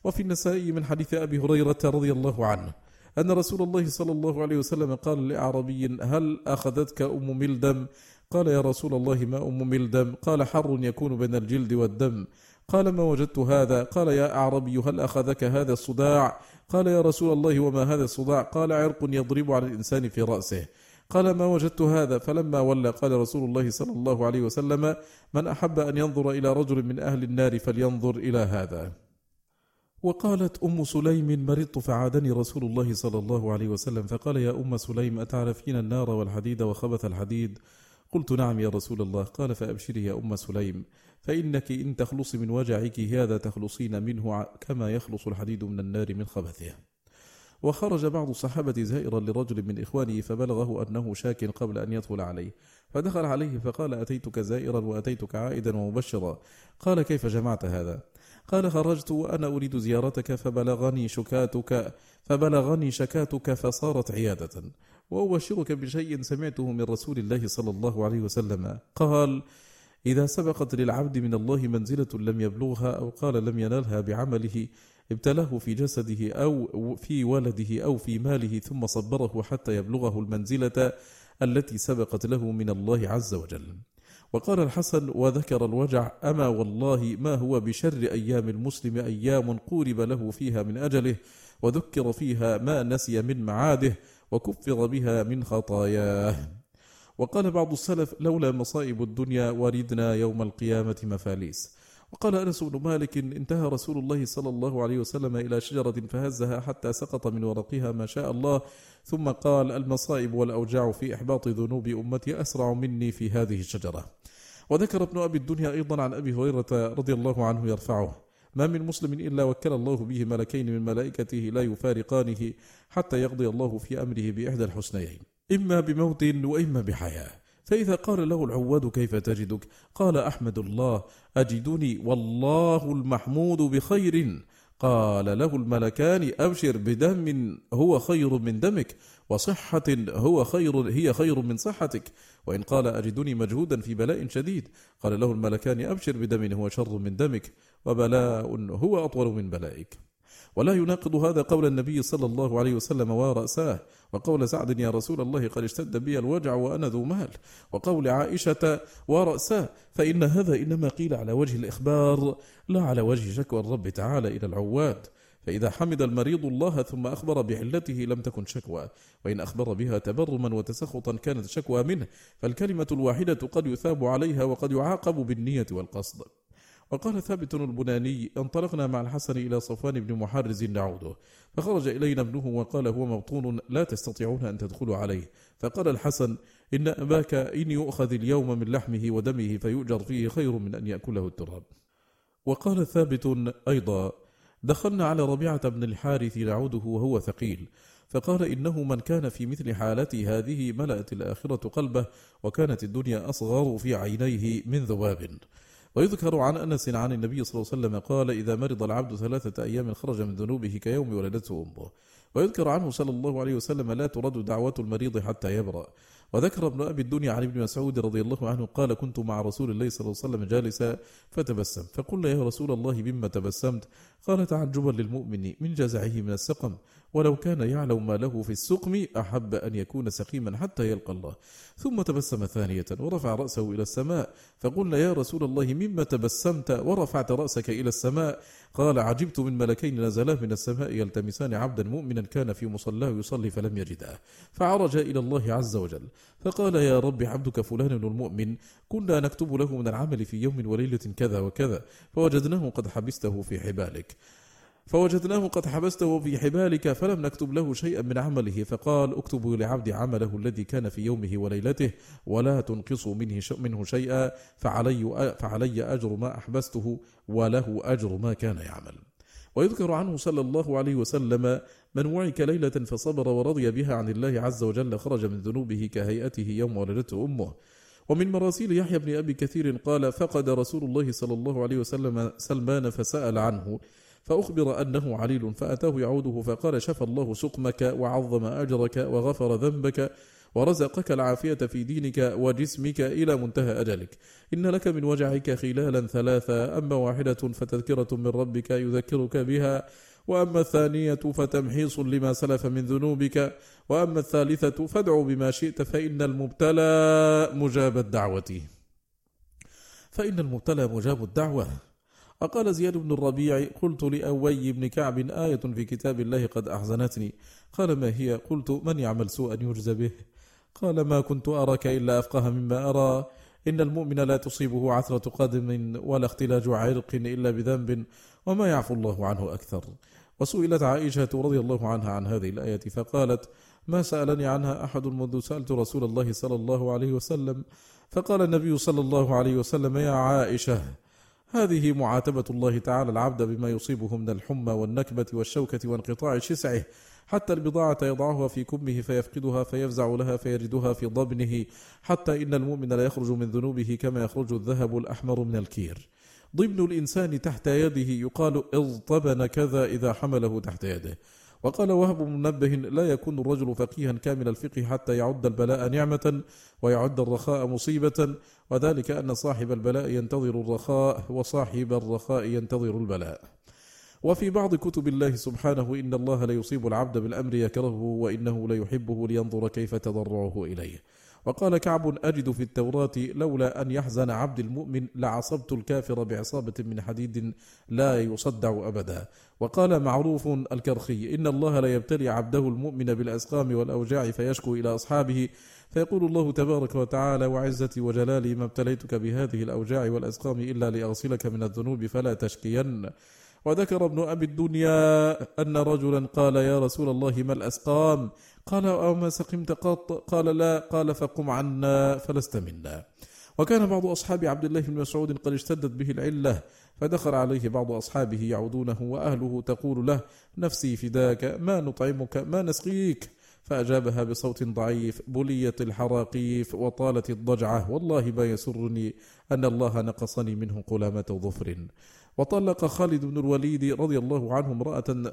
وفي النسائي من حديث أبي هريرة رضي الله عنه أن رسول الله صلى الله عليه وسلم قال لأعربي هل أخذتك أم ملدم؟ قال يا رسول الله ما أم ملدم؟ قال حر يكون بين الجلد والدم. قال ما وجدت هذا؟ قال يا أعربي هل أخذك هذا الصداع؟ قال يا رسول الله وما هذا الصداع؟ قال عرق يضرب على الإنسان في رأسه. قال ما وجدت هذا؟ فلما ولى قال رسول الله صلى الله عليه وسلم من أحب أن ينظر إلى رجل من أهل النار فلينظر إلى هذا. وقالت أم سليم مرضت فعادني رسول الله صلى الله عليه وسلم. فقال يا أم سليم أتعرفين النار والحديد وخبث الحديد؟ قلت نعم يا رسول الله. قال فأبشري يا أم سليم. فإنك إن تخلصي من وجعك هذا تخلصين منه كما يخلص الحديد من النار من خبثه. وخرج بعض الصحابة زائرا لرجل من إخوانه فبلغه أنه شاك قبل أن يدخل عليه. فدخل عليه فقال أتيتك زائرا وأتيتك عائدا ومبشرا؟ قال كيف جمعت هذا؟ قال خرجت وأنا أريد زيارتك فبلغني شكاتك فبلغني شكاتك فصارت عيادة. وأبشرك بشيء سمعته من رسول الله صلى الله عليه وسلم. قال إذا سبقت للعبد من الله منزلة لم يبلغها أو قال لم ينالها بعمله ابتلاه في جسده أو في ولده أو في ماله ثم صبره حتى يبلغه المنزلة التي سبقت له من الله عز وجل. وقال الحسن وذكر الوجع أما والله ما هو بشر أيام المسلم أيام قورب له فيها من أجله وذكر فيها ما نسي من معاده وكفر بها من خطاياه. وقال بعض السلف لولا مصائب الدنيا وردنا يوم القيامة مفاليس. وقال أنس بن مالك انتهى رسول الله صلى الله عليه وسلم إلى شجرة فهزها حتى سقط من ورقها ما شاء الله. ثم قال المصائب والأوجاع في إحباط ذنوب أمتي أسرع مني في هذه الشجرة. وذكر ابن أبي الدنيا أيضا عن أبي هريرة رضي الله عنه يرفعه. ما من مسلم إلا وكل الله به ملكين من ملائكته لا يفارقانه حتى يقضي الله في أمره بإحدى الحسنيين. إما بموت وإما بحياة. فإذا قال له العواد كيف تجدك؟ قال أحمد الله أجدني والله المحمود بخير. قال له الملكان أبشر بدم هو خير من دمك وصحة هو خير هي خير من صحتك. وإن قال أجدني مجهودا في بلاء شديد. قال له الملكان أبشر بدم هو شر من دمك وبلاء هو أطول من بلائك. ولا يناقض هذا قول النبي صلى الله عليه وسلم ورأساه. وقول سعد يا رسول الله قد اشتد بي الوجع وأنا ذو مال وقول عائشة ورأساه. فإن هذا إنما قيل على وجه الإخبار لا على وجه شكوى الرب تعالى إلى العواد. فإذا حمد المريض الله ثم أخبر بعلته لم تكن شكوى. وإن أخبر بها تبرما وتسخطا كانت شكوى منه. فالكلمة الواحدة قد يثاب عليها وقد يعاقب بالنية والقصد. وقال ثابت البناني انطلقنا مع الحسن إلى صفوان بن محرز نعوده. فخرج إلينا ابنه وقال هو مبطون لا تستطيعون أن تدخلوا عليه. فقال الحسن إن أباك إن يؤخذ اليوم من لحمه ودمه فيؤجر فيه خير من أن يأكله التراب. وقال ثابت أيضا دخلنا على ربيعة بن الحارث نعوده وهو ثقيل. فقال إنه من كان في مثل حالتي هذه ملأت الآخرة قلبه وكانت الدنيا أصغر في عينيه من ذباب ويذكر عن أنس عن النبي صلى الله عليه وسلم قال إذا مرض العبد ثلاثة أيام خرج من ذنوبه كيوم ولدته أمه. ويذكر عنه صلى الله عليه وسلم لا ترد دعوة المريض حتى يبرأ. وذكر ابن أبي الدنيا عن ابن مسعود رضي الله عنه قال كنت مع رسول الله صلى الله عليه وسلم جالسا فتبسم. فقلنا يا رسول الله مما تبسمت؟ قال تعجبا للمؤمن من جزعه من السقم. ولو كان يعلم ما له في السقم أحب أن يكون سقيما حتى يلقى الله. ثم تبسم ثانية ورفع رأسه إلى السماء فقلنا يا رسول الله مما تبسمت؟ ورفعت رأسك إلى السماء. قال عجبت من ملكين نزلا من السماء يلتمسان عبدا مؤمنا كان في مصلاه يصلي فلم يجده. فعرج إلى الله عز وجل. فقال يا رب عبدك فلان المؤمن كنا نكتب له من العمل في يوم وليلة كذا وكذا فوجدناه قد حبسته في حبالك. فوجدناه قد حبسته في حبالك فلم نكتب له شيئا من عمله فقال اكتبوا لعبد عمله الذي كان في يومه وليلته ولا تنقصوا منه منه شيئا فعلي فعلي أجر ما أحبسته وله أجر ما كان يعمل. ويذكر عنه صلى الله عليه وسلم من وعك ليلة فصبر ورضي بها عن الله عز وجل خرج من ذنوبه كهيئته يوم ولدته أمه ومن مراسيل يحيى بن أبي كثير قال فقد رسول الله صلى الله عليه وسلم سلمان فسأل عنه فأخبر أنه عليل فأتاه يعوده فقال شفى الله سقمك وعظم أجرك وغفر ذنبك ورزقك العافية في دينك وجسمك إلى منتهى أجلك. إن لك من وجعك خلالا ثلاثة أما واحدة فتذكرة من ربك يذكرك بها وأما الثانية فتمحيص لما سلف من ذنوبك وأما الثالثة فادع بما شئت فإن المبتلى مجاب الدعوة. فإن المبتلى مجاب الدعوة. وقال زياد بن الربيع قلت لأوي بن كعب آية في كتاب الله قد أحزنتني. قال ما هي؟ قلت من يعمل سوءا يجزى به؟ قال ما كنت أراك إلا أفقه مما أرى. إن المؤمن لا تصيبه عثرة قدم ولا اختلاج عرق إلا بذنب وما يعفو الله عنه أكثر. وسئلت عائشة رضي الله عنها عن هذه الآية فقالت ما سألني عنها أحد منذ سألت رسول الله صلى الله عليه وسلم. فقال النبي صلى الله عليه وسلم يا عائشة هذه معاتبة الله تعالى العبد بما يصيبه من الحمى والنكبة والشوكة وانقطاع شسعه. حتى البضاعة يضعها في كمه فيفقدها فيفزع لها فيجدها في ضبنه. حتى إن المؤمن لا يخرج من ذنوبه كما يخرج الذهب الأحمر من الكير. ضمن الإنسان تحت يده يقال اضطبن كذا إذا حمله تحت يده. وقال وهب منبه لا يكون الرجل فقيها كامل الفقه حتى يعد البلاء نعمة ويعد الرخاء مصيبة. وذلك أن صاحب البلاء ينتظر الرخاء وصاحب الرخاء ينتظر البلاء. وفي بعض كتب الله سبحانه إن الله ليصيب العبد بالأمر يكرهه وإنه ليحبه لينظر كيف تضرعه إليه. وقال كعب أجد في التوراة لولا أن يحزن عبد المؤمن لعصبت الكافر بعصابة من حديد لا يصدع أبدا. وقال معروف الكرخي إن الله لا يبتلي عبده المؤمن بالأسقام والأوجاع فيشكو إلى أصحابه. فيقول الله تبارك وتعالى وعزتي وجلالي ما ابتليتك بهذه الأوجاع والأسقام إلا لأغسلك من الذنوب فلا تشكين. وذكر ابن أبي الدنيا أن رجلا قال يا رسول الله ما الأسقام؟ قال أو ما سقمت قط قال لا قال فقم عنا فلست منا. وكان بعض أصحاب عبد الله بن مسعود قد اشتدت به العلة فدخل عليه بعض أصحابه يعودونه وأهله تقول له نفسي فداك ما نطعمك ما نسقيك؟ فأجابها بصوت ضعيف بليت الحراقيف وطالت الضجعة والله ما يسرني أن الله نقصني منه قلامة ظفر. وطلق خالد بن الوليد رضي الله عنه امرأة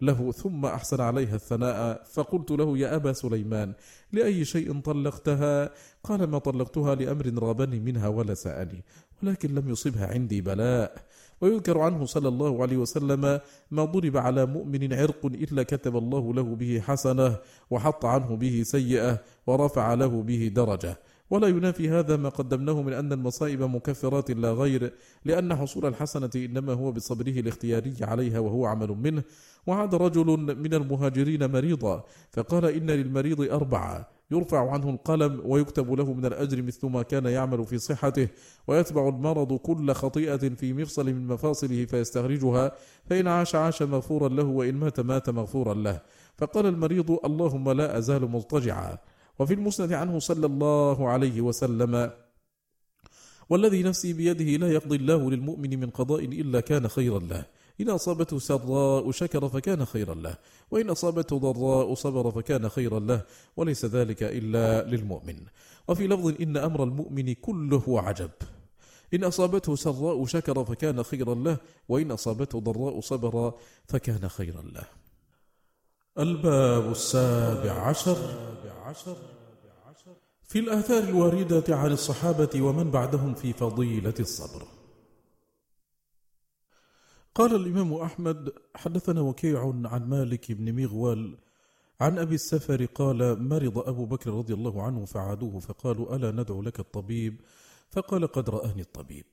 له ثم أحسن عليها الثناء. فقلت له يا أبا سليمان لأي شيء طلقتها؟ قال ما طلقتها لأمر رابني منها ولا سأني ولكن لم يصبها عندي بلاء. ويذكر عنه صلى الله عليه وسلم ما ضرب على مؤمن عرق إلا كتب الله له به حسنة وحط عنه به سيئة ورفع له به درجة. ولا ينافي هذا ما قدمناه من أن المصائب مكفرات لا غير لأن حصول الحسنة إنما هو بصبره الاختياري عليها وهو عمل منه. وعاد رجل من المهاجرين مريضا فقال إن للمريض أربعة يرفع عنه القلم ويكتب له من الأجر مثل ما كان يعمل في صحته ويتبع المرض كل خطيئة في مفصل من مفاصله فيستخرجها فإن عاش عاش مغفورا له وإن مات مات مغفورا له. فقال المريض اللهم لا أزال مضطجعا. وفي المسند عنه صلى الله عليه وسلم والذي نفسي بيده لا يقضي الله للمؤمن من قضاء إلا كان خيرا له. إن أصابته سراء شكر فكان خيرا له وإن أصابته ضراء صبر فكان خيرا له وليس ذلك إلا للمؤمن. وفي لفظ إن أمر المؤمن كله عجب. إن أصابته سراء شكر فكان خيرا له وإن أصابته ضراء صبر فكان خيرا له. الباب السابع عشر. في الآثار الواردة عن الصحابة ومن بعدهم في فضيلة الصبر. قال الإمام أحمد حدثنا وكيع عن مالك بن مغول عن أبي السفر قال مرض أبو بكر رضي الله عنه فعادوه فقالوا ألا ندعو لك الطبيب؟ فقال قد رآني الطبيب.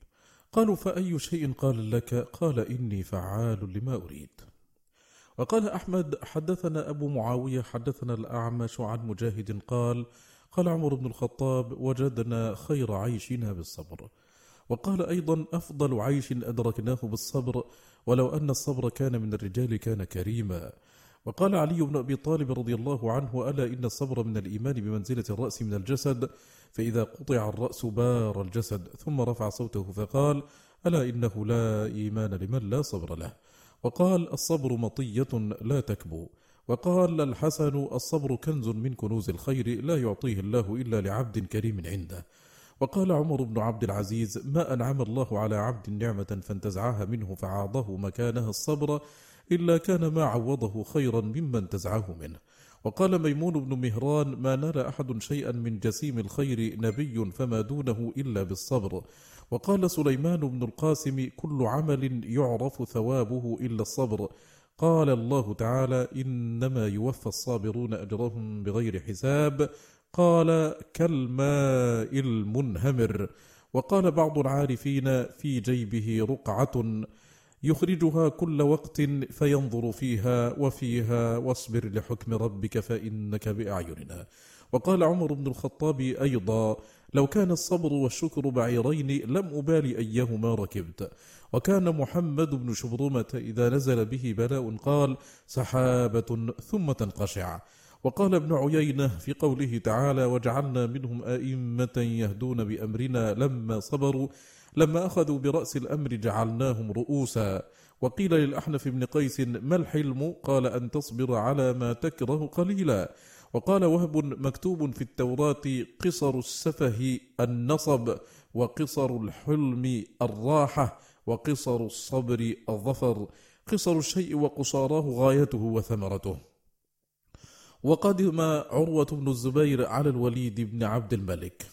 قالوا فأي شيء قال لك؟ قال إني فعال لما أريد. وقال أحمد حدثنا أبو معاوية حدثنا الأعمش عن مجاهد قال قال عمر بن الخطاب وجدنا خير عيشنا بالصبر. وقال أيضا أفضل عيش أدركناه بالصبر ولو أن الصبر كان من الرجال كان كريما. وقال علي بن أبي طالب رضي الله عنه ألا إن الصبر من الإيمان بمنزلة الرأس من الجسد؟ فإذا قطع الرأس بار الجسد ثم رفع صوته فقال ألا إنه لا إيمان لمن لا صبر له؟ وقال الصبر مطية لا تكبو. وقال الحسن الصبر كنز من كنوز الخير لا يعطيه الله إلا لعبد كريم عنده. وقال عمر بن عبد العزيز ما أنعم الله على عبد نعمة فانتزعها منه فعاضه مكانها الصبر إلا كان ما عوضه خيرا مما انتزعه منه. وقال ميمون بن مهران ما نال أحد شيئا من جسيم الخير نبي فما دونه إلا بالصبر. وقال سليمان بن القاسم كل عمل يعرف ثوابه إلا الصبر. قال الله تعالى إنما يوفى الصابرون أجرهم بغير حساب. قال كالماء المنهمر. وقال بعض العارفين في جيبه رقعة يخرجها كل وقت فينظر فيها وفيها واصبر لحكم ربك فإنك بأعيننا. وقال عمر بن الخطاب أيضا لو كان الصبر والشكر بعيرين لم أبالي أيهما ركبت. وكان محمد بن شبرمة إذا نزل به بلاء قال سحابة ثم تنقشع. وقال ابن عيينة في قوله تعالى وجعلنا منهم أئمة يهدون بأمرنا لما صبروا لما أخذوا برأس الأمر جعلناهم رؤوسا. وقيل للأحنف بن قيس ما الحلم؟ قال أن تصبر على ما تكره قليلا. وقال وهب مكتوب في التوراة قصر السفه النصب وقصر الحلم الراحة وقصر الصبر الظفر. قصر الشيء وقصاراه غايته وثمرته. وقدم عروة بن الزبير على الوليد بن عبد الملك.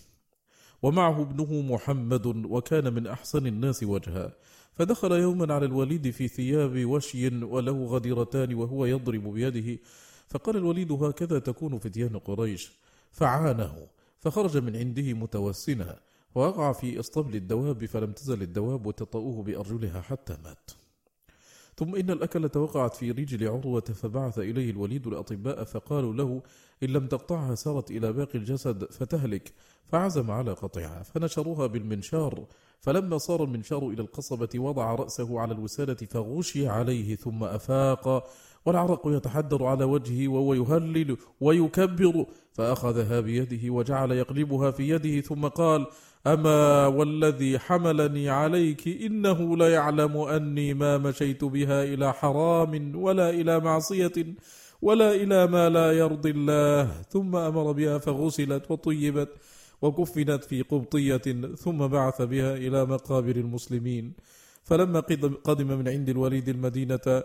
ومعه ابنه محمد وكان من أحسن الناس وجها. فدخل يوما على الوليد في ثياب وشي وله غديرتان وهو يضرب بيده. فقال الوليد هكذا تكون فتيان قريش فعانه فخرج من عنده متوسنا ووقع في اسطبل الدواب فلم تزل الدواب تطأه بأرجلها حتى مات. ثم إن الأكلة وقعت في رجل عروة فبعث إليه الوليد الأطباء فقالوا له إن لم تقطعها سارت إلى باقي الجسد فتهلك فعزم على قطعها فنشروها بالمنشار فلما صار المنشار إلى القصبة وضع رأسه على الوسادة فغشي عليه ثم أفاق والعرق يتحدر على وجهه وهو يهلل ويكبر فأخذها بيده وجعل يقلبها في يده ثم قال أما والذي حملني عليك إنه ليعلم أني ما مشيت بها إلى حرام ولا إلى معصية ولا إلى ما لا يرضي الله. ثم أمر بها فغسلت وطيبت وكفنت في قبطية ثم بعث بها إلى مقابر المسلمين. فلما قدم من عند الوليد المدينة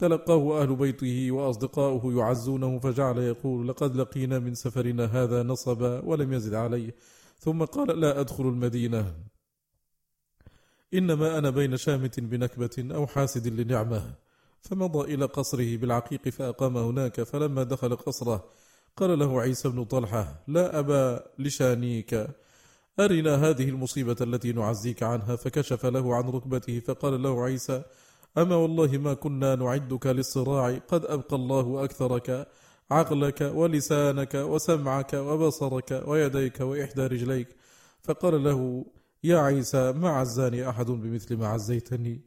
تلقاه أهل بيته وأصدقاؤه يعزونه فجعل يقول لقد لقينا من سفرنا هذا نصبا ولم يزد عليه ثم قال لا أدخل المدينة. إنما أنا بين شامت بنكبة أو حاسد لنعمة. فمضى إلى قصره بالعقيق فأقام هناك فلما دخل قصره قال له عيسى بن طلحة لا أبا لشانيك أرنا هذه المصيبة التي نعزيك عنها؟ فكشف له عن ركبته فقال له عيسى أما والله ما كنا نعدك للصراع قد أبقى الله أكثرك عقلك ولسانك وسمعك وبصرك ويديك وإحدى رجليك. فقال له يا عيسى ما عزاني أحد بمثل ما عزيتني؟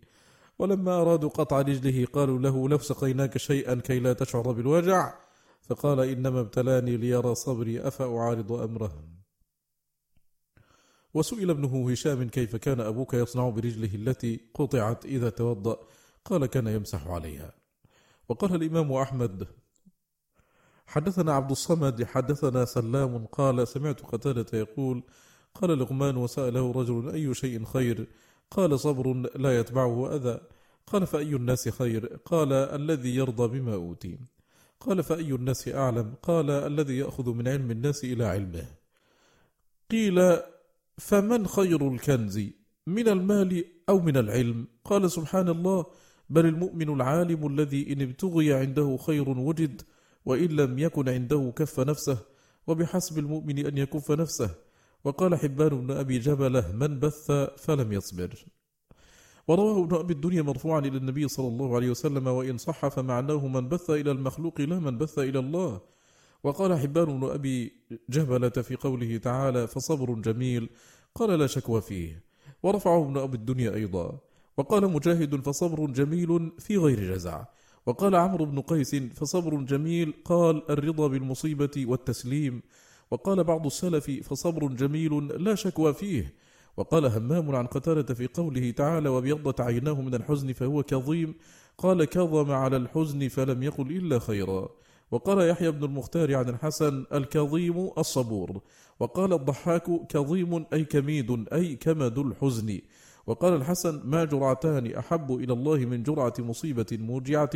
ولما أرادوا قطع رجله قالوا له لو سقيناك شيئا كي لا تشعر بالوجع؟ فقال إنما ابتلاني ليرى صبري أفأعارض أمره؟ وسئل ابنه هشام كيف كان أبوك يصنع برجله التي قطعت إذا توضأ؟ قال كان يمسح عليها. وقال الإمام أحمد حدثنا عبد الصمد حدثنا سلام قال سمعت قتادة يقول قال لقمان وسأله رجل أي شيء خير؟ قال صبر لا يتبعه أذى. قال فأي الناس خير؟ قال الذي يرضى بما أوتي. قال فأي الناس أعلم؟ قال الذي يأخذ من علم الناس إلى علمه. قيل فمن خير الكنز من المال أو من العلم؟ قال سبحان الله بل المؤمن العالم الذي إن ابتغي عنده خير وجد وإن لم يكن عنده كف نفسه وبحسب المؤمن أن يكف نفسه. وقال حبان بن أبي جبله من بث فلم يصبر. ورواه ابن أبي الدنيا مرفوعا إلى النبي صلى الله عليه وسلم وإن صح فمعناه من بث إلى المخلوق لا من بث إلى الله. وقال حبان بن أبي جبلة في قوله تعالى فصبر جميل قال لا شكوى فيه. ورفعه ابن أبي الدنيا أيضا. وقال مجاهد فصبر جميل في غير جزع. وقال عمرو بن قيس فصبر جميل قال الرضا بالمصيبة والتسليم. وقال بعض السلف فصبر جميل لا شكوى فيه. وقال همام عن قتالة في قوله تعالى وبيضت عيناه من الحزن فهو كظيم. قال كظم على الحزن فلم يقل إلا خيرا. وقال يحيى بن المختار عن الحسن الكظيم الصبور وقال الضحاك كظيم أي كميد أي كمد الحزن. وقال الحسن ما جرعتان أحب إلى الله من جرعة مصيبة موجعة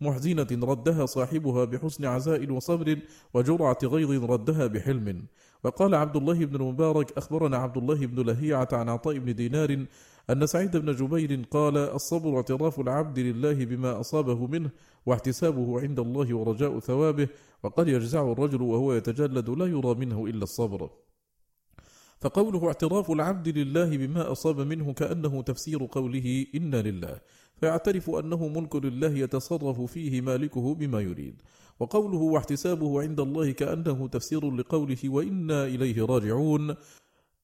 محزنة ردها صاحبها بحسن عزاء وصبر وجرعة غيظ ردها بحلم. وقال عبد الله بن المبارك أخبرنا عبد الله بن لهيعة عن عطاء بن دينار أن سعيد بن جبير قال الصبر اعتراف العبد لله بما أصابه منه واحتسابه عند الله ورجاء ثوابه وقد يجزع الرجل وهو يتجلد لا يرى منه إلا الصبر. فقوله اعتراف العبد لله بما أصاب منه كأنه تفسير قوله إنا لله فيعترف أنه ملك لله يتصرف فيه مالكه بما يريد. وقوله واحتسابه عند الله كأنه تفسير لقوله وإنا إليه راجعون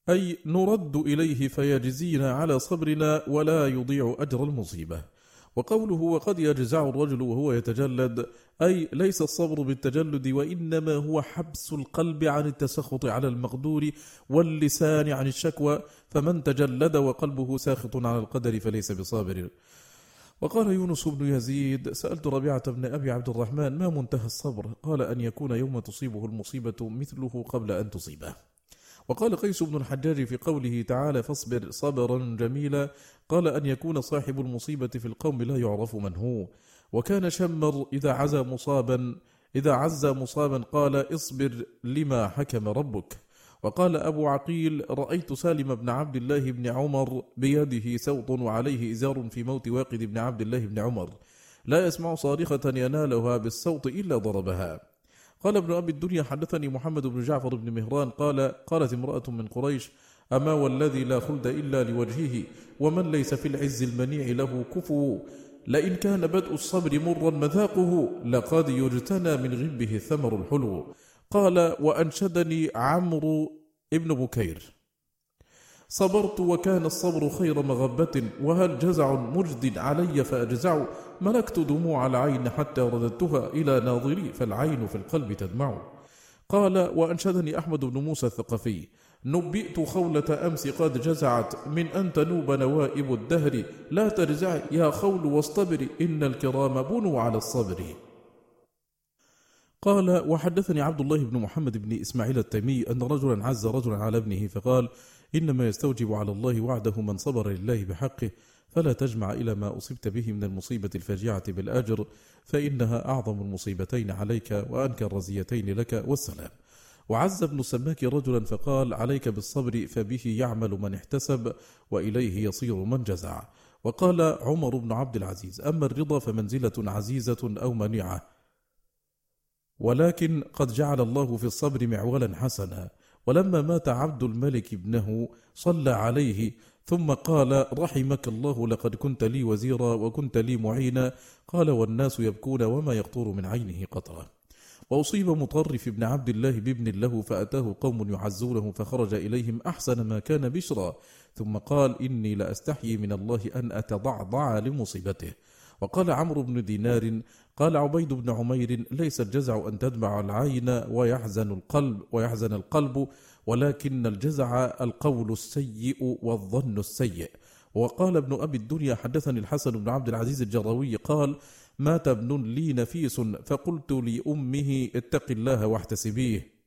أي نرد إليه فيجزينا على صبرنا ولا يضيع أجر المصيبة. وقوله وقد يجزع الرجل وهو يتجلد أي ليس الصبر بالتجلد وإنما هو حبس القلب عن التسخط على المقدور واللسان عن الشكوى فمن تجلد وقلبه ساخط على القدر فليس بصابر. وقال يونس بن يزيد سألت ربيعة بن أبي عبد الرحمن ما منتهى الصبر؟ قال أن يكون يوم تصيبه المصيبة مثله قبل أن تصيبه. وقال قيس بن الحجاج في قوله تعالى فاصبر صبرا جميلا. قال أن يكون صاحب المصيبة في القوم لا يعرف من هو. وكان شمر إذا عزى مصابا إذا عز مصابا قال اصبر لما حكم ربك. وقال أبو عقيل رأيت سالم بن عبد الله بن عمر بيده سوط وعليه إزار في موت واقد بن عبد الله بن عمر. لا يسمع صارخة ينالها بالصوت إلا ضربها. قال ابن أبي الدنيا حدثني محمد بن جعفر بن مهران قال قالت امرأة من قريش أما والذي لا خلد إلا لوجهه ومن ليس في العز المنيع له كفو لئن كان بدء الصبر مرا مذاقه لقد يجتنى من غبه الثمر الحلو. قال وأنشدني عمرو ابن بكير. صبرت وكان الصبر خير مغبة وهل جزع مجد علي فأجزع؟ ملكت دموع العين حتى رددتها إلى ناظري فالعين في القلب تدمع. قال وأنشدني أحمد بن موسى الثقفي نبئت خولة أمس قد جزعت من أن تنوب نوائب الدهر. لا ترزع يا خول واصطبري إن الكرام بنوا على الصبر. قال وحدثني عبد الله بن محمد بن إسماعيل التيمي أن رجلا عز رجلا على ابنه فقال إنما يستوجب على الله وعده من صبر لله بحقه فلا تجمع إلى ما أصبت به من المصيبة الفاجعة بالأجر فإنها أعظم المصيبتين عليك وأنكى الرزيتين لك والسلام. وعز ابن سماك رجلا فقال عليك بالصبر فبه يعمل من احتسب وإليه يصير من جزع. وقال عمر بن عبد العزيز أما الرضا فمنزلة عزيزة أو منيعة ولكن قد جعل الله في الصبر معولا حسنا. ولما مات عبد الملك ابنه صلى عليه ثم قال رحمك الله لقد كنت لي وزيرا وكنت لي معينا. قال والناس يبكون وما يقطر من عينه قطرة. وأصيب مطرف بن عبد الله بابن له فأتاه قوم يعزونه فخرج إليهم أحسن ما كان بشرا ثم قال إني لأستحيي من الله أن أتضعضع لمصيبته. وقال عمرو بن دينار قال عبيد بن عمير ليس الجزع أن تدمع العين ويحزن القلب ويحزن القلب ولكن الجزع القول السيء والظن السيء. وقال ابن أبي الدنيا حدثني الحسن بن عبد العزيز الجراوي قال مات ابن لي نفيس فقلت لأمه اتق الله واحتسبيه.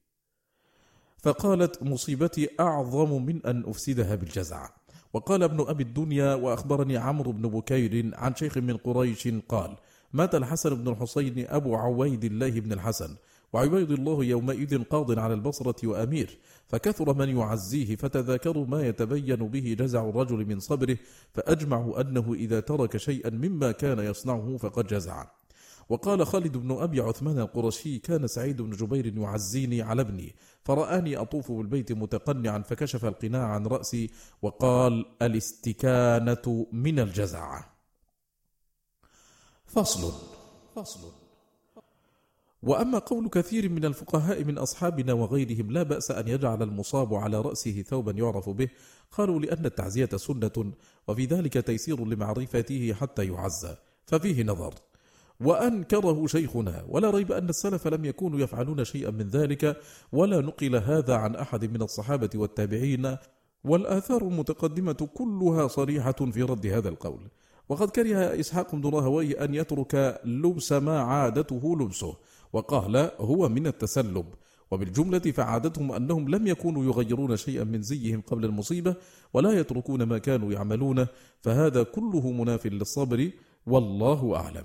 فقالت مصيبتي أعظم من أن أفسدها بالجزع. وقال ابن أبي الدنيا وأخبرني عمرو بن بكير عن شيخ من قريش قال مات الحسن بن الحسين أبو عويد الله بن الحسن وعبيد الله يومئذ قاض على البصرة وأمير فكثر من يعزيه فتذاكروا ما يتبين به جزع الرجل من صبره فأجمعوا أنه إذا ترك شيئا مما كان يصنعه فقد جزع وقال خالد بن أبي عثمان القرشي كان سعيد بن جبير يعزيني على ابني. فرآني أطوف بالبيت متقنعا فكشف القناع عن رأسي وقال الإستكانة من الجزع. فصل. فصل. وأما قول كثير من الفقهاء من أصحابنا وغيرهم لا بأس أن يجعل المصاب على رأسه ثوبا يعرف به. قالوا لأن التعزية سنة وفي ذلك تيسير لمعرفته حتى يعزى ففيه نظر. وأنكره شيخنا. ولا ريب أن السلف لم يكونوا يفعلون شيئا من ذلك ولا نقل هذا عن أحد من الصحابة والتابعين. والآثار المتقدمة كلها صريحة في رد هذا القول. وقد كره إسحاق بن راهوي أن يترك لبس ما عادته لبسه وقال هو من التسلب. وبالجملة فعادتهم أنهم لم يكونوا يغيرون شيئا من زيهم قبل المصيبة ولا يتركون ما كانوا يعملونه فهذا كله مناف للصبر والله أعلم.